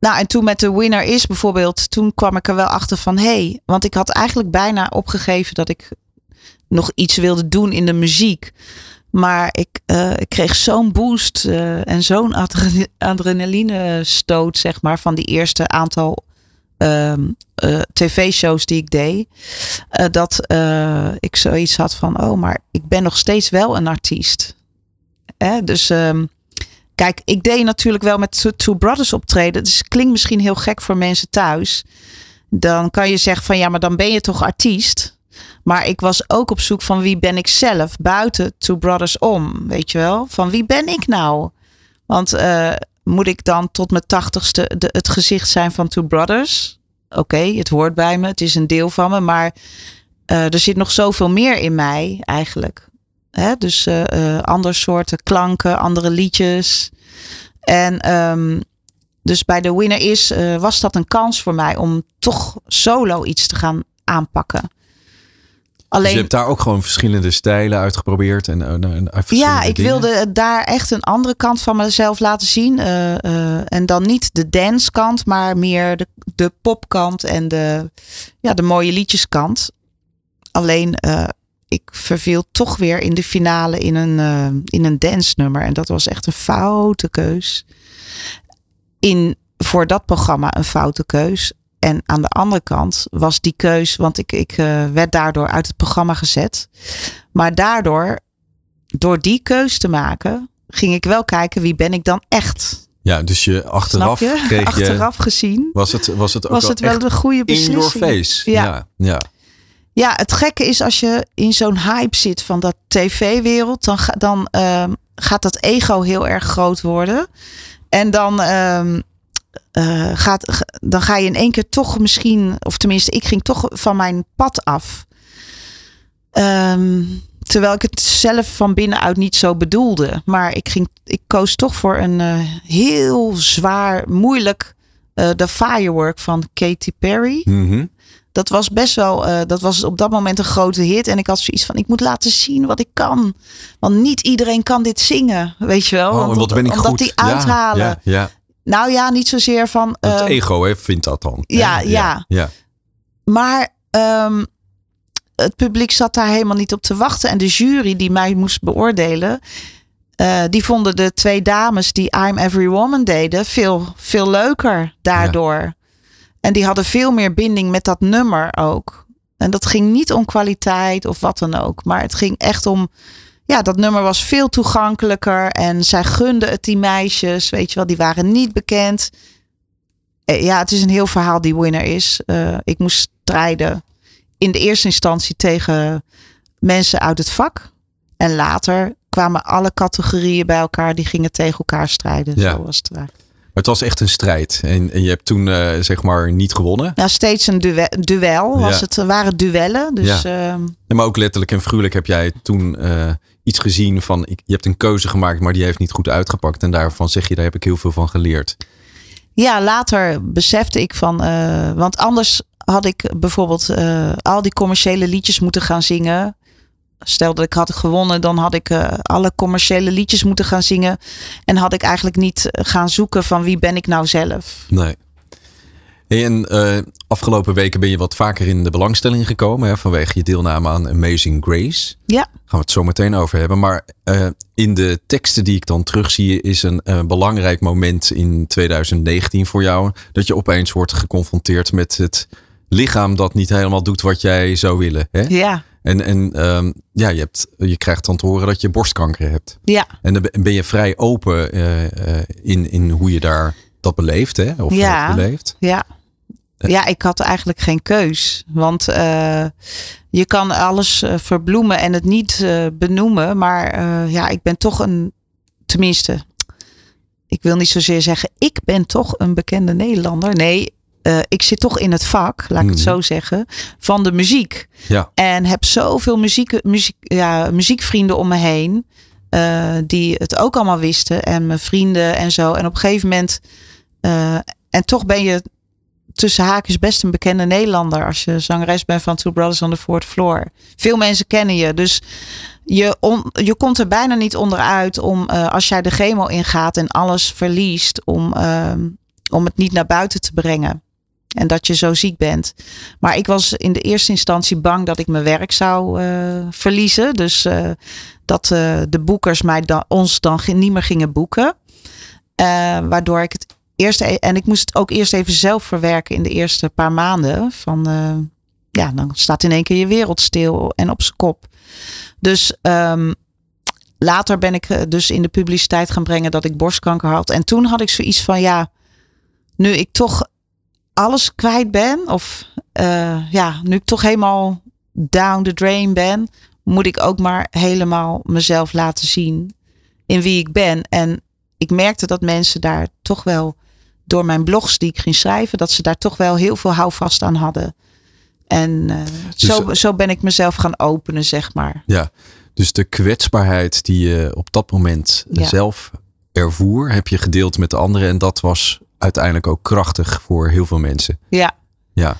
nou, en toen met de winner is bijvoorbeeld, toen kwam ik er wel achter van hé, hey, want ik had eigenlijk bijna opgegeven dat ik nog iets wilde doen in de muziek. Maar ik, uh, ik kreeg zo'n boost uh, en zo'n adrenaline stoot, zeg maar, van die eerste aantal uh, tv-shows die ik deed. Dat ik zoiets had van, oh, maar ik ben nog steeds wel een artiest. Dus um, kijk, ik deed natuurlijk wel met Two Brothers optreden. Dus klinkt misschien heel gek voor mensen thuis. Dan kan je zeggen van ja, maar dan ben je toch artiest. Maar ik was ook op zoek van wie ben ik zelf buiten Two Brothers om. Weet je wel? Van wie ben ik nou? Want uh, moet ik dan tot mijn tachtigste de, het gezicht zijn van Two Brothers? Oké, het hoort bij me. Het is een deel van me. Maar uh, er zit nog zoveel meer in mij eigenlijk. Hè? Dus uh, andere soorten klanken, andere liedjes. En um, dus bij de winner is, uh, was dat een kans voor mij om toch solo iets te gaan aanpakken. Alleen, dus je hebt daar ook gewoon verschillende stijlen uitgeprobeerd. En, en, en ja, ik dingen. wilde daar echt een andere kant van mezelf laten zien. Uh, uh, en dan niet de dance kant, maar meer de, de popkant en de, ja, de mooie liedjeskant. Alleen uh, ik verviel toch weer in de finale in een, uh, in een dance nummer. En dat was echt een foute keus. In, voor dat programma een foute keus. En aan de andere kant was die keus, want ik, ik uh, werd daardoor uit het programma gezet. Maar daardoor, door die keus te maken, ging ik wel kijken wie ben ik dan echt. Ja, dus je achteraf je? kreeg je... Achteraf gezien was het, was het ook was het wel, wel een goede beslissing. In your face. Ja. ja, ja. Ja, het gekke is als je in zo'n hype zit van dat tv-wereld, dan, dan uh, gaat dat ego heel erg groot worden. En dan, uh, uh, gaat, dan ga je in één keer toch misschien, of tenminste, ik ging toch van mijn pad af. Um, terwijl ik het zelf van binnenuit niet zo bedoelde. Maar ik, ging, ik koos toch voor een uh, heel zwaar, moeilijk. Uh, The Firework van Katy Perry. Mm dat was best wel, uh, dat was op dat moment een grote hit. En ik had zoiets van, ik moet laten zien wat ik kan. Want niet iedereen kan dit zingen, weet je wel. Oh, Want, wat ben ik omdat goed. die uithalen. Ja, ja, ja. Nou ja, niet zozeer van... Uh, het uh, ego hè, vindt dat dan. Ja, ja. ja. ja. Maar um, het publiek zat daar helemaal niet op te wachten. En de jury die mij moest beoordelen... Uh, die vonden de twee dames die I'm Every Woman deden veel, veel leuker daardoor. En die hadden veel meer binding met dat nummer ook. En dat ging niet om kwaliteit of wat dan ook. Maar het ging echt om. Ja, dat nummer was veel toegankelijker. En zij gunden het die meisjes. Weet je wel, die waren niet bekend. Ja, het is een heel verhaal die winner is. Uh, ik moest strijden in de eerste instantie tegen mensen uit het vak. En later kwamen alle categorieën bij elkaar. Die gingen tegen elkaar strijden. Ja. Zo was het waar. Het was echt een strijd. En, en je hebt toen uh, zeg maar niet gewonnen. Ja, steeds een duel. duel was Ja. het, waren duellen. Dus Ja. ehm, Ja, maar ook letterlijk en figuurlijk heb jij toen eh, iets gezien van... Ik, je hebt een keuze gemaakt, maar die heeft niet goed uitgepakt. En daarvan zeg je, daar heb ik heel veel van geleerd. ja, later besefte ik van. eh, want anders had ik bijvoorbeeld eh, al die commerciële liedjes moeten gaan zingen. Stel dat ik had gewonnen, dan had ik eh, alle commerciële liedjes moeten gaan zingen. En had ik eigenlijk niet eh, gaan zoeken van wie ben ik nou zelf. Nee. Hey, en eh, afgelopen weken ben je wat vaker in de belangstelling gekomen hè, vanwege je deelname aan Amazing Grace. Ja. Gaan we het zo meteen over hebben. Maar in de teksten die ik dan terugzie, is een belangrijk moment in 2019 voor jou. Dat je opeens wordt geconfronteerd met het lichaam dat niet helemaal doet wat jij zou willen. Hè? Ja, En, en ehm, ja, je, hebt, je krijgt dan te horen dat je borstkanker hebt. ja. En dan ben je vrij open eh, eh, in, in hoe je daar dat beleeft, hè? Of Ja. beleeft. Ja. ja, ik had eigenlijk geen keus. Want uh, je kan alles uh, verbloemen en het niet uh, benoemen. Maar ja, ik ben toch een, tenminste, ik wil niet zozeer zeggen, ik ben toch een bekende Nederlander. Nee, ik zit toch in het vak, laat ik het zo zeggen, van de muziek. Ja. En heb zoveel muziek, muziek, ja, muziekvrienden om me heen. die het ook allemaal wisten. En mijn vrienden en zo. En op een gegeven moment. en toch ben je tussen haakjes best een bekende Nederlander. Als je zangeres bent van Two Brothers on the Fourth Floor. Veel mensen kennen je. Dus je, je komt er bijna niet onderuit om uh, als jij de chemo ingaat en alles verliest. Om, uh, om het niet naar buiten te brengen. En dat je zo ziek bent. Maar ik was in de eerste instantie bang dat ik mijn werk zou uh, verliezen. Dus dat de boekers mij dan, ons dan niet meer gingen boeken. waardoor ik het eerst, e- en ik moest het ook eerst even zelf verwerken in de eerste paar maanden. Van ja, dan staat in één keer je wereld stil en op zijn kop. Dus um, later ben ik eh, dus in de publiciteit gaan brengen dat ik borstkanker had. En toen had ik zoiets van ja, nu ik toch alles kwijt ben, of uh, ja, nu ik toch helemaal down the drain ben, moet ik ook maar helemaal mezelf laten zien in wie ik ben. En ik merkte dat mensen daar toch wel door mijn blogs die ik ging schrijven, dat ze daar toch wel heel veel houvast aan hadden. En uh, dus, zo, zo ben ik mezelf gaan openen, zeg maar. Ja, dus de kwetsbaarheid die je op dat moment ja. zelf ervoer, heb je gedeeld met de anderen. En dat was uiteindelijk ook krachtig voor heel veel mensen. Ja. Ja.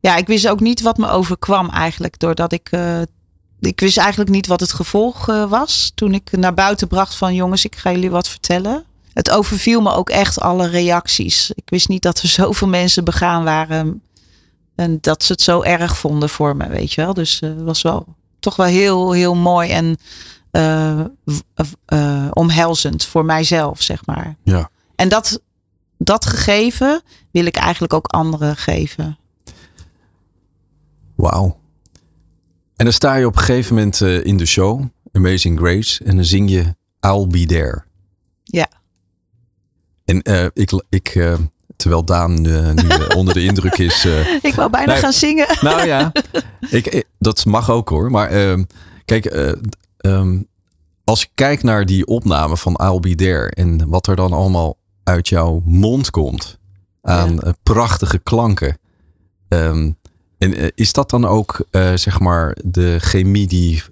Ja, ik wist ook niet wat me overkwam eigenlijk. Doordat ik. Uh, ik wist eigenlijk niet wat het gevolg uh, was. Toen ik naar buiten bracht van jongens, ik ga jullie wat vertellen het overviel me ook echt alle reacties. Ik wist niet dat er [laughs] zoveel mensen begaan waren. En dat ze het zo erg vonden voor me, weet je wel. Dus het uh, was wel toch wel heel, heel mooi en omhelzend voor mijzelf, zeg maar. Ja. En dat, dat gegeven wil ik eigenlijk ook anderen geven. Wauw. En dan sta je op een gegeven moment in de show, Amazing Grace, en dan zing je I'll Be There. Ja. En uh, ik, ik uh, terwijl Daan uh, nu [laughs] onder de indruk is. ik wou bijna nou, gaan zingen. Nou ja, ik, ik, dat mag ook hoor. Maar ehm, kijk, um, als ik kijk naar die opname van I'll Be There en wat er dan allemaal uit jouw mond komt aan ja. prachtige klanken. Um, en is dat dan ook zeg maar de chemie die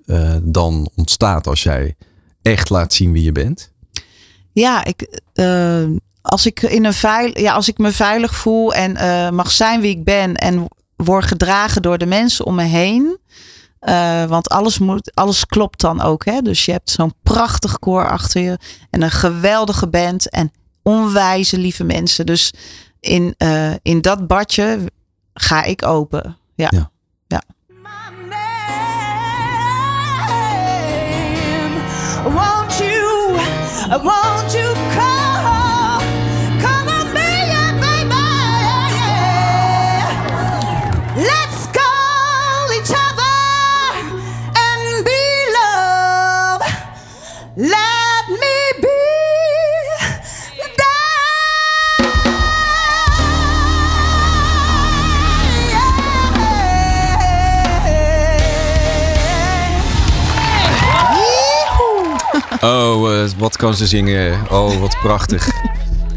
dan ontstaat als jij echt laat zien wie je bent? Ja, ik, uh, als ik in een veil, ja, als ik me veilig voel en mag zijn wie ik ben en word gedragen door de mensen om me heen. Want alles, moet, alles klopt dan ook. Hè? Dus je hebt zo'n prachtig koor achter je en een geweldige band en onwijze lieve mensen. Dus in, in dat badje ga ik open. Ja. ja. ja. Won't you, won't you call, call on me, yeah, baby? Let's call each other and be love. Let Oh, uh, wat kan ze zingen. Oh, wat prachtig.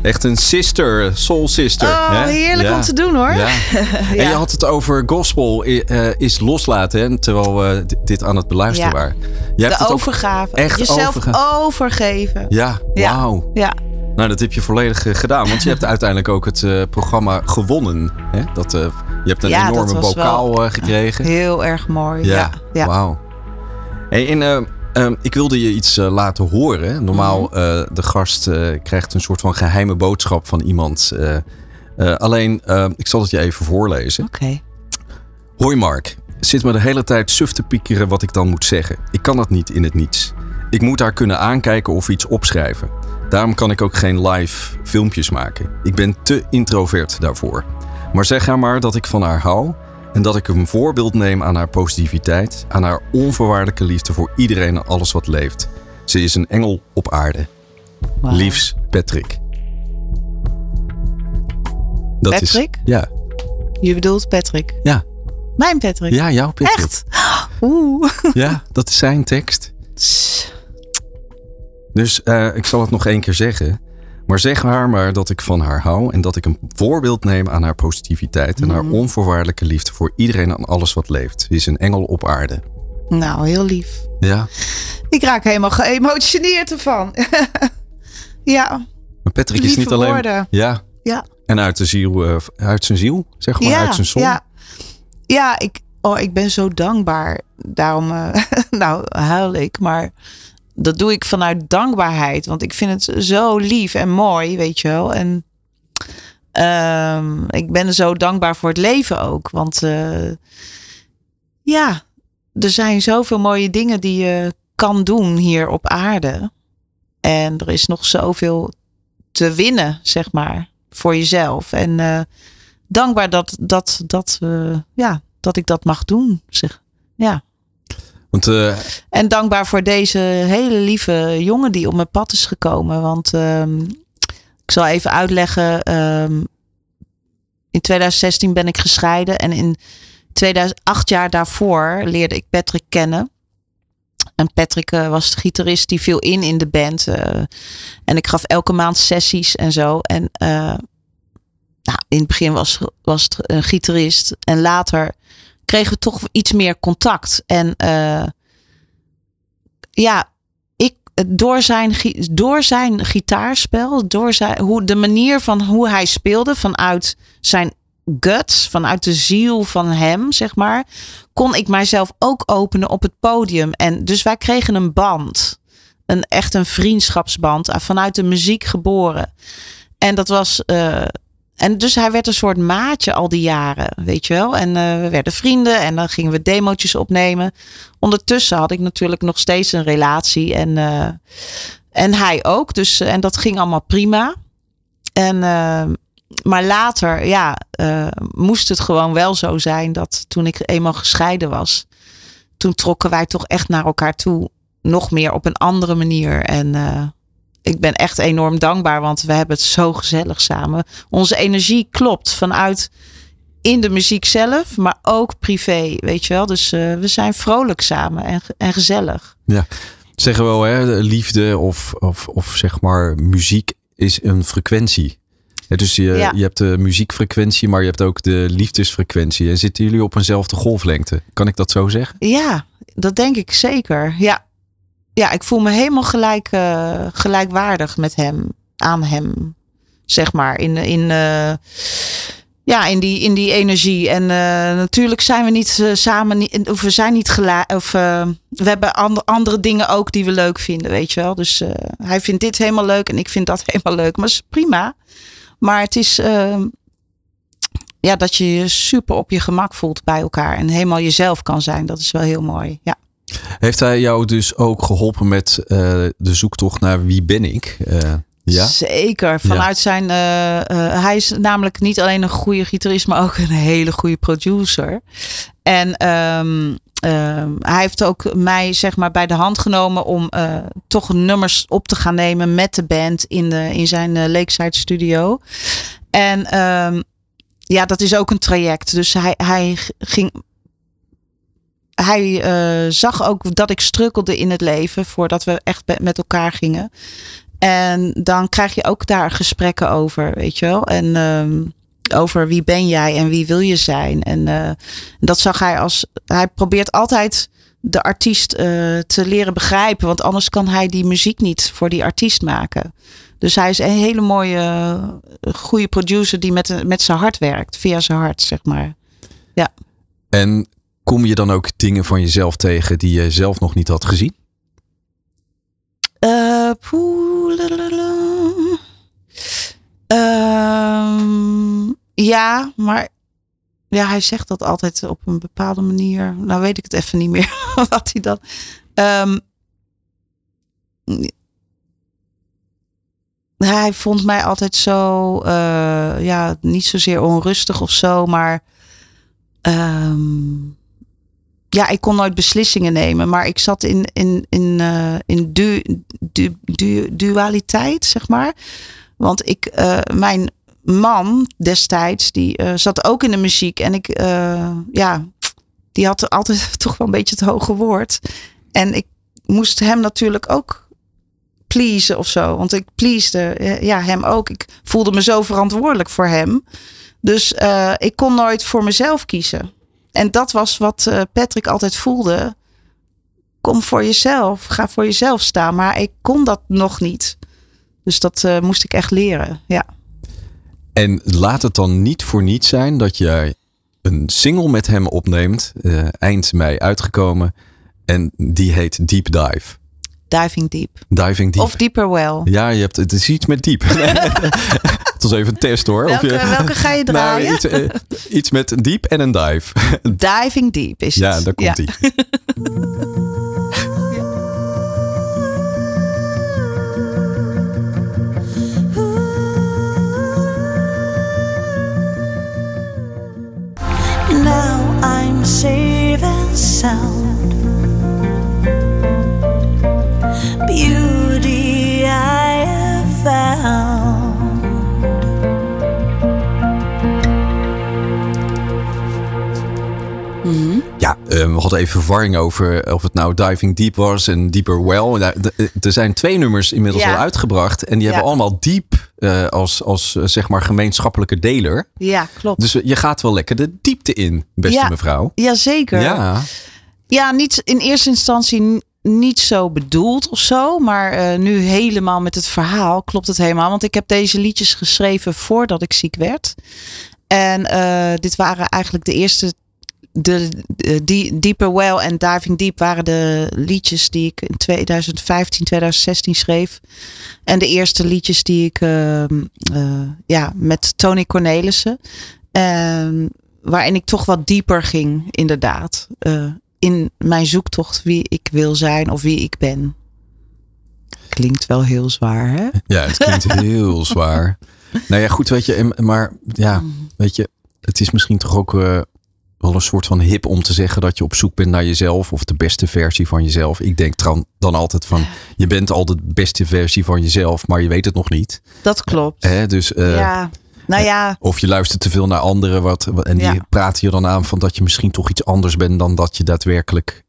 Echt een sister, soul sister. Oh, hè? heerlijk ja. om te doen hoor. Ja. [laughs] En je had het over gospel uh, is loslaten, hè, terwijl we dit aan het beluisteren Ja. waren. Je hebt De het overgave. echt Jezelf overge- overgeven. Ja, wauw. Ja. Nou, dat heb je volledig eh, gedaan. Want je hebt uiteindelijk ook het eh, programma gewonnen. Hè? Dat, eh, je hebt een enorme bokaal eh, gekregen. Heel erg mooi. Ja, wauw. Hey, en, eh, eh, ik wilde je iets eh, laten horen. Normaal, Mhm. eh, de gast eh, krijgt een soort van geheime boodschap van iemand. alleen, eh, ik zal het je even voorlezen. Oké. Hoi Mark, zit me de hele tijd suf te piekeren wat ik dan moet zeggen. Ik kan dat niet in het niets. Ik moet haar kunnen aankijken of iets opschrijven. Daarom kan ik ook geen live filmpjes maken. Ik ben te introvert daarvoor. Maar zeg haar maar dat ik van haar hou en dat ik een voorbeeld neem aan haar positiviteit, aan haar onvoorwaardelijke liefde voor iedereen en alles wat leeft. Ze is een engel op aarde. Wauw. Liefs Patrick. Dat Patrick? Is, ja. Je bedoelt Patrick? Ja. Mijn Patrick? Ja, jouw Patrick. Echt? [gasps] Oeh. [laughs] Ja, dat is zijn tekst. Dus uh, ik zal het nog één keer zeggen. Maar zeg haar maar dat ik van haar hou en dat ik een voorbeeld neem aan haar positiviteit en haar Mhm. onvoorwaardelijke liefde voor iedereen en alles wat leeft. Ze is een engel op aarde. Nou, heel lief. Ja. Ik raak helemaal geëmotioneerd ervan. [laughs] ja. Maar Patrick is Lieve niet alleen. woorden. Ja. Ja. En uit, de ziel, eh, uit zijn ziel, zeg maar, ja, uit zijn zon. Ja, ja ik, oh, ik ben zo dankbaar. Daarom, eh, [laughs] nou, huil ik. Maar dat doe ik vanuit dankbaarheid. Want ik vind het zo lief en mooi, weet je wel. En ehm, ik ben zo dankbaar voor het leven ook. Want eh, ja, er zijn zoveel mooie dingen die je kan doen hier op aarde. En er is nog zoveel te winnen, zeg maar, voor jezelf. En eh, dankbaar dat, dat, dat, eh, ja, dat ik dat mag doen. Zeg. Ja. Eh, En dankbaar voor deze hele lieve jongen die op mijn pad is gekomen. Want ehm, ik zal even uitleggen. ehm, in 2016 ben ik gescheiden. En in 2008 jaar daarvoor leerde ik Patrick kennen. En Patrick eh, was de gitarist die viel in in de band. eh, en ik gaf elke maand sessies en zo. En nou, in het begin was, was het een gitarist. En later kregen we toch iets meer contact. En eh, ja, ik, door, zijn, door zijn gitaarspel, door zijn, hoe, de manier van hoe hij speelde, vanuit zijn guts, vanuit de ziel van hem, zeg maar, kon ik mijzelf ook openen op het podium. En dus wij kregen een band. Een echt een vriendschapsband eh, vanuit de muziek geboren. En dat was. eh, en dus hij werd een soort maatje al die jaren, weet je wel. En eh, we werden vrienden en dan gingen we demootjes opnemen. Ondertussen had ik natuurlijk nog steeds een relatie en, eh, en hij ook. Dus, eh, en dat ging allemaal prima. En, maar later, ja, moest het gewoon wel zo zijn dat toen ik eenmaal gescheiden was, toen trokken wij toch echt naar elkaar toe. Nog meer op een andere manier. En ik ben echt enorm dankbaar, want we hebben het zo gezellig samen. Onze energie klopt vanuit in de muziek zelf, maar ook privé, weet je wel. Dus eh, we zijn vrolijk samen en, en gezellig. zeggen we wel, hè, de liefde of, of, of zeg maar muziek is een frequentie. Ja, dus je, Ja. je hebt de muziekfrequentie, maar je hebt ook de liefdesfrequentie. En zitten jullie op eenzelfde golflengte? Kan ik dat zo zeggen? Ja, dat denk ik zeker. Ja, ja ik voel me helemaal gelijk, eh, gelijkwaardig met hem, aan hem, zeg maar. In, in, eh, ja, in, die, in die energie. En eh, natuurlijk zijn we niet samen, niet- of we zijn niet gelijk, of we hebben andere, dingen ook die we leuk vinden, weet je wel. Dus hij vindt dit helemaal leuk en ik vind dat [laughs] helemaal leuk. Maar is prima. Maar het is, eh, ja, dat je je super op je gemak voelt bij elkaar en helemaal jezelf kan zijn. Dat is wel heel mooi. Ja. Heeft hij jou dus ook geholpen met eh, de zoektocht naar wie ben ik? Eh, ja? Zeker. Vanuit zijn. eh, hij is namelijk niet alleen een goede gitarist, maar ook een hele goede producer. En ehm, ehm, hij heeft ook mij zeg maar bij de hand genomen om toch nummers op te gaan nemen met de band in, de, in zijn Lakeside studio. En ehm, ja, dat is ook een traject. Dus hij, hij ging. Hij eh, zag ook dat ik strukkelde in het leven voordat we echt met elkaar gingen. En dan krijg je ook daar gesprekken over, weet je wel. En ehm, over wie ben jij en wie wil je zijn. En eh, dat zag hij als. Hij probeert altijd de artiest eh, te leren begrijpen. Want anders kan hij die muziek niet voor die artiest maken. Dus hij is een hele mooie, goede producer die met, met zijn hart werkt. Via zijn hart, zeg maar. En kom je dan ook dingen van jezelf tegen die je zelf nog niet had gezien? Lalalala. Ehm, ja, maar ja, hij zegt dat altijd op een bepaalde manier. Nou weet ik het even niet meer [laughs] wat hij dan. Ehm, hij vond mij altijd zo, eh, ja, niet zozeer onrustig of zo, maar ehm, ja, ik kon nooit beslissingen nemen, maar ik zat in, in, in, eh, in du, du, du- dualiteit, zeg maar. Want ik, eh, mijn, man destijds, die eh, zat ook in de muziek. En ik, ja, die had altijd [laughs] toch wel een beetje het hoge woord. En ik moest hem natuurlijk ook pleasen of zo. Want ik pleasde ja, hem ook. Ik voelde me zo verantwoordelijk voor hem. Dus ik kon nooit voor mezelf kiezen. En dat was wat Patrick altijd voelde. Kom voor jezelf. Ga voor jezelf staan. Maar ik kon dat nog niet. Dus dat moest ik echt leren. Ja. En laat het dan niet voor niets zijn dat jij een single met hem opneemt, uh, eind mei uitgekomen. En die heet Deep Dive. Diving Deep. Diving Deep. Of Deeper Well. Ja, je hebt, het is iets met diep. [laughs] was even een test hoor. Welke, of je, welke ga je [laughs] nou, draaien? Nou, iets, uh, iets, met diep en een dive. [laughs] Diving Deep is het. Ja, daar komt hij. [laughs] Now I'm safe and sound. Beauty Ja, uh, we hadden even verwarring over of het nou Diving Deep was en Deeper Well. Er zijn twee nummers inmiddels ja. al uitgebracht. En die ja. hebben allemaal diep uh, als, als uh, zeg maar gemeenschappelijke deler. Ja, klopt. Dus je gaat wel lekker de diepte in, beste ja, mevrouw. Jazeker. Ja. Ja, niet in eerste instantie niet zo bedoeld of zo. Maar uh, nu helemaal met het verhaal klopt het helemaal. Want ik heb deze liedjes geschreven voordat ik ziek werd. En dit waren eigenlijk de eerste de, de Deeper Well en Diving Deep waren de liedjes die ik in 2015, 2016 schreef. En de eerste liedjes die ik uh, uh, ja, met Tony Cornelissen. Uh, waarin ik toch wat dieper ging, inderdaad. eh in mijn zoektocht wie ik wil zijn of wie ik ben. Klinkt wel heel zwaar, hè? Ja, het klinkt [laughs] heel zwaar. Nou ja, goed, weet je, maar ja, weet je, het is misschien toch ook wel een soort van hip om te zeggen dat je op zoek bent naar jezelf of de beste versie van jezelf. Ik denk dan, dan altijd van, je bent al de beste versie van jezelf, maar je weet het nog niet. Dat klopt. Hè, dus, uh, ja. Nou ja. Of je luistert te veel naar anderen wat, en die ja. praten je dan aan van dat je misschien toch iets anders bent dan dat je daadwerkelijk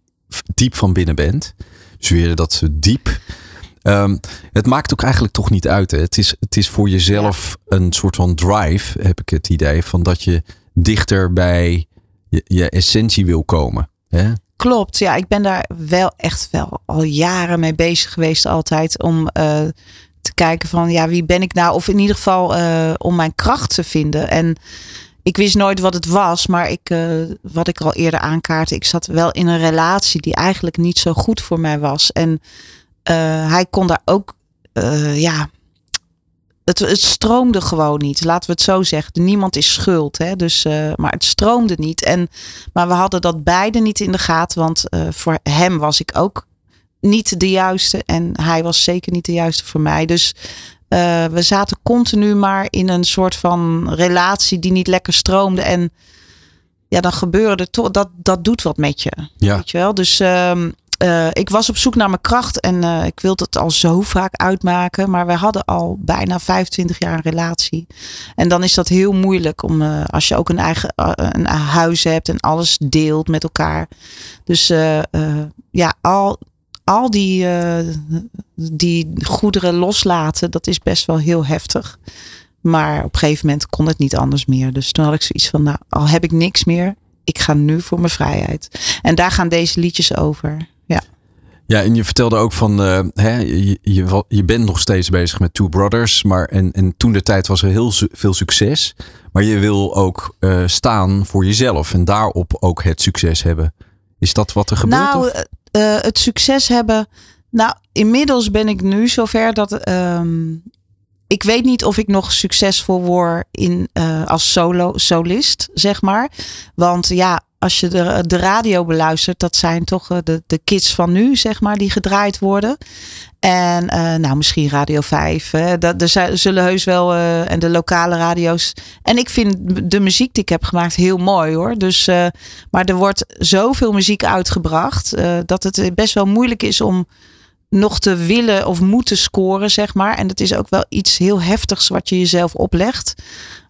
diep van binnen bent. Dus weer dat ze diep. Um, het maakt ook eigenlijk toch niet uit. Hè? Het, is, het is voor jezelf ja. een soort van drive, heb ik het idee, van dat je dichter bij je, essentie wil komen. Hè? Klopt, ja, ik ben daar wel echt wel al jaren mee bezig geweest altijd om uh, te kijken van ja, wie ben ik nou? Of in ieder geval uh, om mijn kracht te vinden. En ik wist nooit wat het was, maar ik, uh, wat ik al eerder aankaartte, ik zat wel in een relatie die eigenlijk niet zo goed voor mij was. En hij kon daar ook, ja, het, het, stroomde gewoon niet. Laten we het zo zeggen. Niemand is schuld. Hè? Dus, uh, maar het stroomde niet. En, maar we hadden dat beide niet in de gaten. Want uh, voor hem was ik ook niet de juiste. En hij was zeker niet de juiste voor mij. Dus uh, we zaten continu maar in een soort van relatie die niet lekker stroomde. En ja, dan gebeurde toch. Dat, dat doet wat met je. Ja. Weet je wel? Dus uh, uh, ik was op zoek naar mijn kracht en uh, ik wilde het al zo vaak uitmaken. Maar we hadden al bijna 25 jaar een relatie. En dan is dat heel moeilijk om, uh, als je ook een eigen een huis hebt en alles deelt met elkaar. Dus ja, al, al die, die goederen loslaten, dat is best wel heel heftig. Maar op een gegeven moment kon het niet anders meer. Dus toen had ik zoiets van, nou, al heb ik niks meer, ik ga nu voor mijn vrijheid. En daar gaan deze liedjes over. Ja. Ja, en je vertelde ook van, uh, hè, je, je, je, bent nog steeds bezig met Two Brothers. Maar en, en toen de tijd was er heel su veel succes. Maar je wil ook uh, staan voor jezelf en daarop ook het succes hebben. Is dat wat er gebeurt? Nou, uh, het succes hebben. Nou, inmiddels ben ik nu zover dat. Um, ik weet niet of ik nog succesvol word in, als solo, solist, zeg maar. Want ja, als je de, de radio beluistert, dat zijn toch de, de kids van nu, zeg maar, die gedraaid worden. En uh, nou, misschien Radio 5. Hè, dat, er zullen heus wel, uh, en de lokale radio's. En ik vind de muziek die ik heb gemaakt heel mooi hoor. Dus, maar er wordt zoveel muziek uitgebracht dat het best wel moeilijk is om nog te willen of moeten scoren, zeg maar. En dat is ook wel iets heel heftigs wat je jezelf oplegt.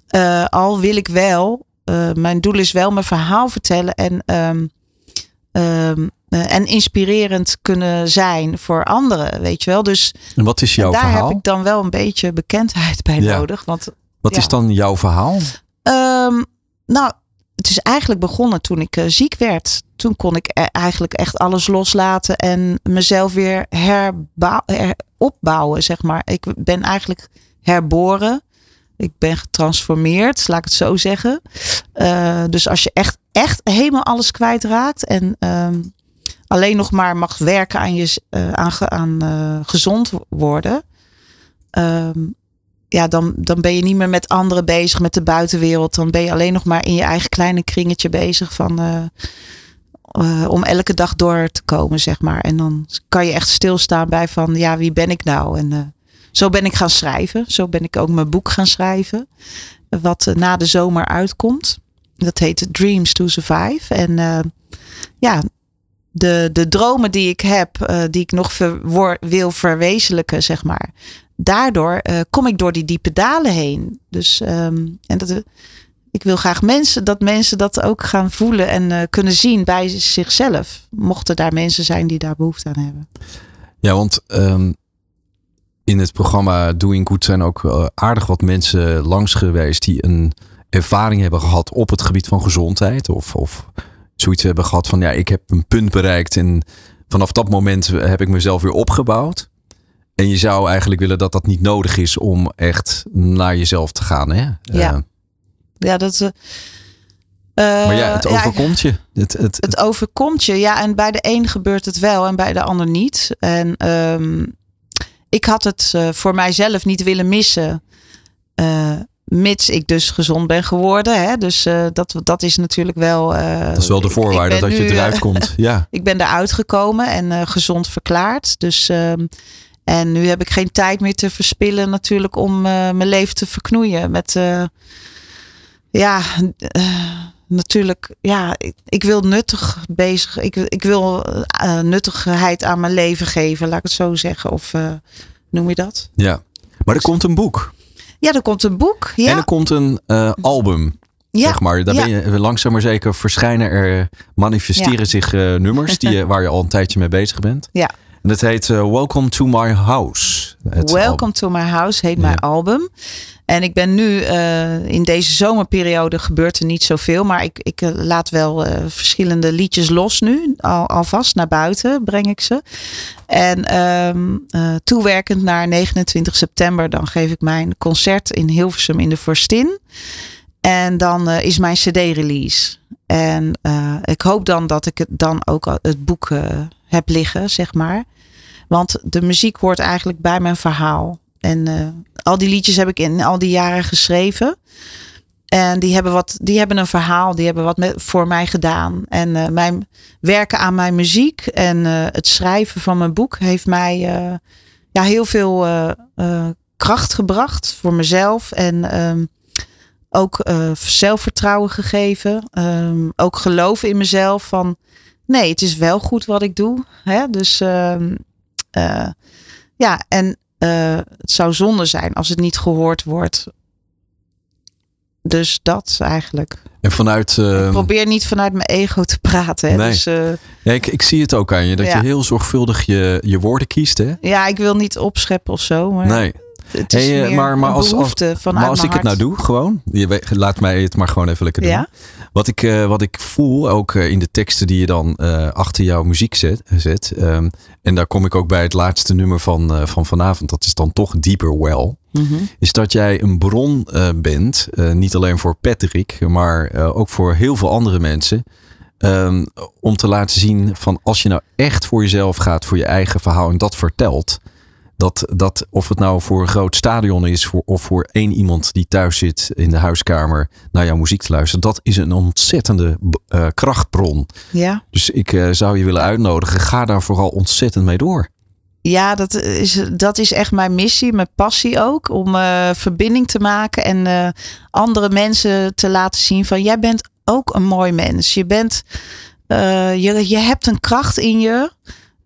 Eh, al wil ik wel, eh, mijn doel is wel mijn verhaal vertellen en, ehm, ehm, eh, en inspirerend kunnen zijn voor anderen, weet je wel. Dus En wat is jouw daar verhaal? heb ik dan wel een beetje bekendheid bij Ja. nodig. Want Wat ja. is dan jouw verhaal? Ehm, nou, het is eigenlijk begonnen toen ik eh, ziek werd. Toen kon ik e- eigenlijk echt alles loslaten en mezelf weer opbouwen, zeg maar. Ik ben eigenlijk herboren. Ik ben getransformeerd, laat ik het zo zeggen. Eh, dus als je echt, echt helemaal alles kwijtraakt en ehm, alleen nog maar mag werken aan, je, eh, aan, aan eh, gezond worden. ehm, ja, dan, dan ben je niet meer met anderen bezig, met de buitenwereld. Dan ben je alleen nog maar in je eigen kleine kringetje bezig van, om elke dag door te komen, zeg maar. En dan kan je echt stilstaan bij van, ja, wie ben ik nou? En zo ben ik gaan schrijven. Zo ben ik ook mijn boek gaan schrijven. Wat eh, na de zomer uitkomt. Dat heet Dreams to Survive. En eh, ja, de, de dromen die ik heb, eh, die ik nog verwor- wil verwezenlijken, zeg maar. Daardoor kom ik door die diepe dalen heen. Dus ehm, en dat, ik wil graag mensen, dat mensen dat ook gaan voelen en kunnen zien bij zichzelf. Mochten daar mensen zijn die daar behoefte aan hebben. Ja, want ehm, in het programma Doing Good zijn ook eh, aardig wat mensen langs geweest die een ervaring hebben gehad op het gebied van gezondheid. Of, of zoiets hebben gehad van ja, ik heb een punt bereikt en vanaf dat moment heb ik mezelf weer opgebouwd. En je zou eigenlijk willen dat dat niet nodig is om echt naar jezelf te gaan. Hè? Ja. Eh, Ja, dat. eh, maar ja, het ja, overkomt je. Het, het, het overkomt je. Ja, en bij de een gebeurt het wel en bij de ander niet. En ehm, ik had het eh, voor mijzelf niet willen missen. eh, mits ik dus gezond ben geworden. Hè? Dus eh, dat, dat is natuurlijk wel. dat is wel de ik- ik voorwaarde dat je eruit komt. Ja. [laughs] ik ben eruit gekomen en gezond verklaard. Dus, ehm, en nu heb ik geen tijd meer te verspillen natuurlijk om mijn leven te verknoeien. Met, ja, natuurlijk, ja, ik, ik wil nuttig bezig. Ik, ik wil eh, nuttigheid aan mijn leven geven, laat ik het zo zeggen. Of eh, noem je dat? ja. Maar er komt een boek. Ja, er komt een boek. Ja, En er komt een eh, album. ja, zeg maar. Daar ja. ben je langzaam maar zeker verschijnen er, manifesteren zich eh, nummers die, [laughs] je- waar je al een tijdje mee bezig bent. Ja. En dat heet eh, Welcome to My House. Welcome to My House heet Ja. mijn album. En ik ben nu eh, in deze zomerperiode gebeurt er niet zoveel. Maar ik, ik eh, laat wel verschillende liedjes los nu. Al, alvast naar buiten breng ik ze. En ehm, eh, toewerkend naar 29 september. Dan geef ik mijn concert in Hilversum in de Vorstin. En dan is mijn cd-release. En ik hoop dan dat ik het dan ook het boek heb liggen, zeg maar. Want de muziek hoort eigenlijk bij mijn verhaal. En eh, al die liedjes heb ik in al die jaren geschreven. En die hebben, wat, die hebben een verhaal, die hebben wat met, voor mij gedaan. En eh, mijn werken aan mijn muziek en eh, het schrijven van mijn boek heeft mij ja, heel veel kracht gebracht voor mezelf. En ehm, ook zelfvertrouwen gegeven. Ehm, ook geloof in mezelf van nee, het is wel goed wat ik doe. Hè? Dus ehm, eh, ja, en eh, het zou zonde zijn als het niet gehoord wordt. Dus dat eigenlijk. En vanuit. ik probeer niet vanuit mijn ego te praten. Hè? Nee. Dus eh, ja, ik, ik zie het ook aan je dat Ja. je heel zorgvuldig je, je woorden kiest. Hè? ja, ik wil niet opscheppen of zo. Maar Nee. Het is Hey, eh, maar- maar als- als- Maar ik het nou doe, gewoon. Je weet- laat mij het maar gewoon even lekker doen. Ja? Wat ik, eh, wat ik voel, ook eh, in de teksten die je dan achter jouw muziek zet. zet ehm, en daar kom ik ook bij het laatste nummer van, van vanavond. Dat is dan toch Deeper Well. Mhm. is dat jij een bron bent, niet alleen voor Patrick, maar ook voor heel veel andere mensen. ehm, om te laten zien van als je nou echt voor jezelf gaat, voor je eigen verhaal en dat vertelt. Dat, dat of het nou voor een groot stadion is voor, of voor één iemand die thuis zit in de huiskamer naar jouw muziek te luisteren. Dat is een ontzettende eh, krachtbron. Ja. Dus ik eh, zou je willen uitnodigen. Ga daar vooral ontzettend mee door. Ja, dat is, dat is echt mijn missie, mijn passie ook. Om eh, verbinding te maken en andere mensen te laten zien van jij bent ook een mooi mens. Je bent, je, je hebt een kracht in je.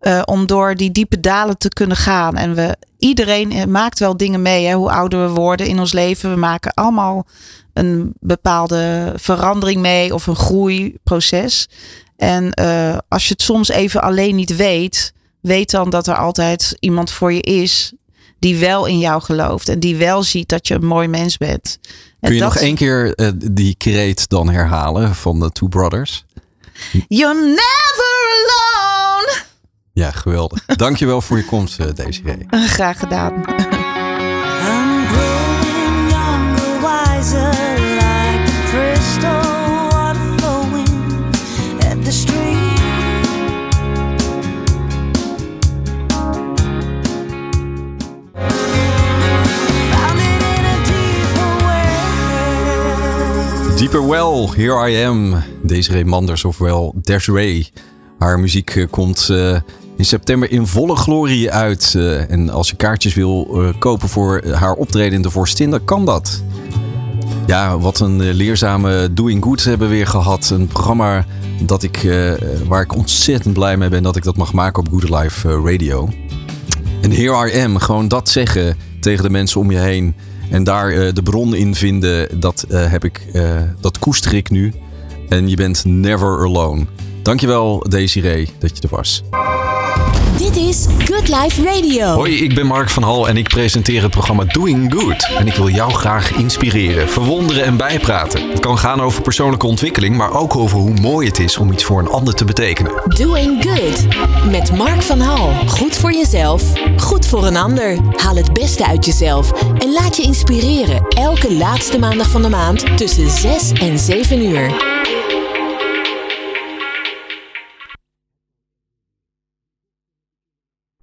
Eh, om door die diepe dalen te kunnen gaan. En we, iedereen eh, maakt wel dingen mee. Hè, hoe ouder we worden in ons leven. We maken allemaal een bepaalde verandering mee of een groeiproces. En uh, als je het soms even alleen niet weet, weet dan dat er altijd iemand voor je is die wel in jou gelooft en die wel ziet dat je een mooi mens bent. Kun je nog één keer uh, die kreet dan herhalen van de Two Brothers? You're never. Ja, geweldig. Dankjewel voor je komst, uh, Desiree. Graag gedaan. I'm growing younger, wiser, like a crystal water flowing at the stream. Found it in a deeper well. Deeper Well, Here I Am. Desiree Manders, ofwel Desiree. Haar muziek eh, komt uh, in september in volle glorie uit. Uh, en als je kaartjes wil kopen voor haar optreden in de Vorstin, dan kan dat. Ja, wat een leerzame Doing Good hebben we weer gehad. Een programma dat ik, waar ik ontzettend blij mee ben dat ik dat mag maken op Good Life Radio. En Here I Am, gewoon dat zeggen tegen de mensen om je heen. En daar de bron in vinden, dat, heb ik, dat koester ik nu. En je bent never alone. Dankjewel Desiree dat je er was. Dit is Good Life Radio. Hoi, ik ben Mark van Hal en ik presenteer het programma Doing Good. En ik wil jou graag inspireren, verwonderen en bijpraten. Het kan gaan over persoonlijke ontwikkeling, maar ook over hoe mooi het is om iets voor een ander te betekenen. Doing Good met Mark van Hal. Goed voor jezelf, goed voor een ander. Haal het beste uit jezelf en laat je inspireren. Elke laatste maandag van de maand tussen 6 en 7 uur.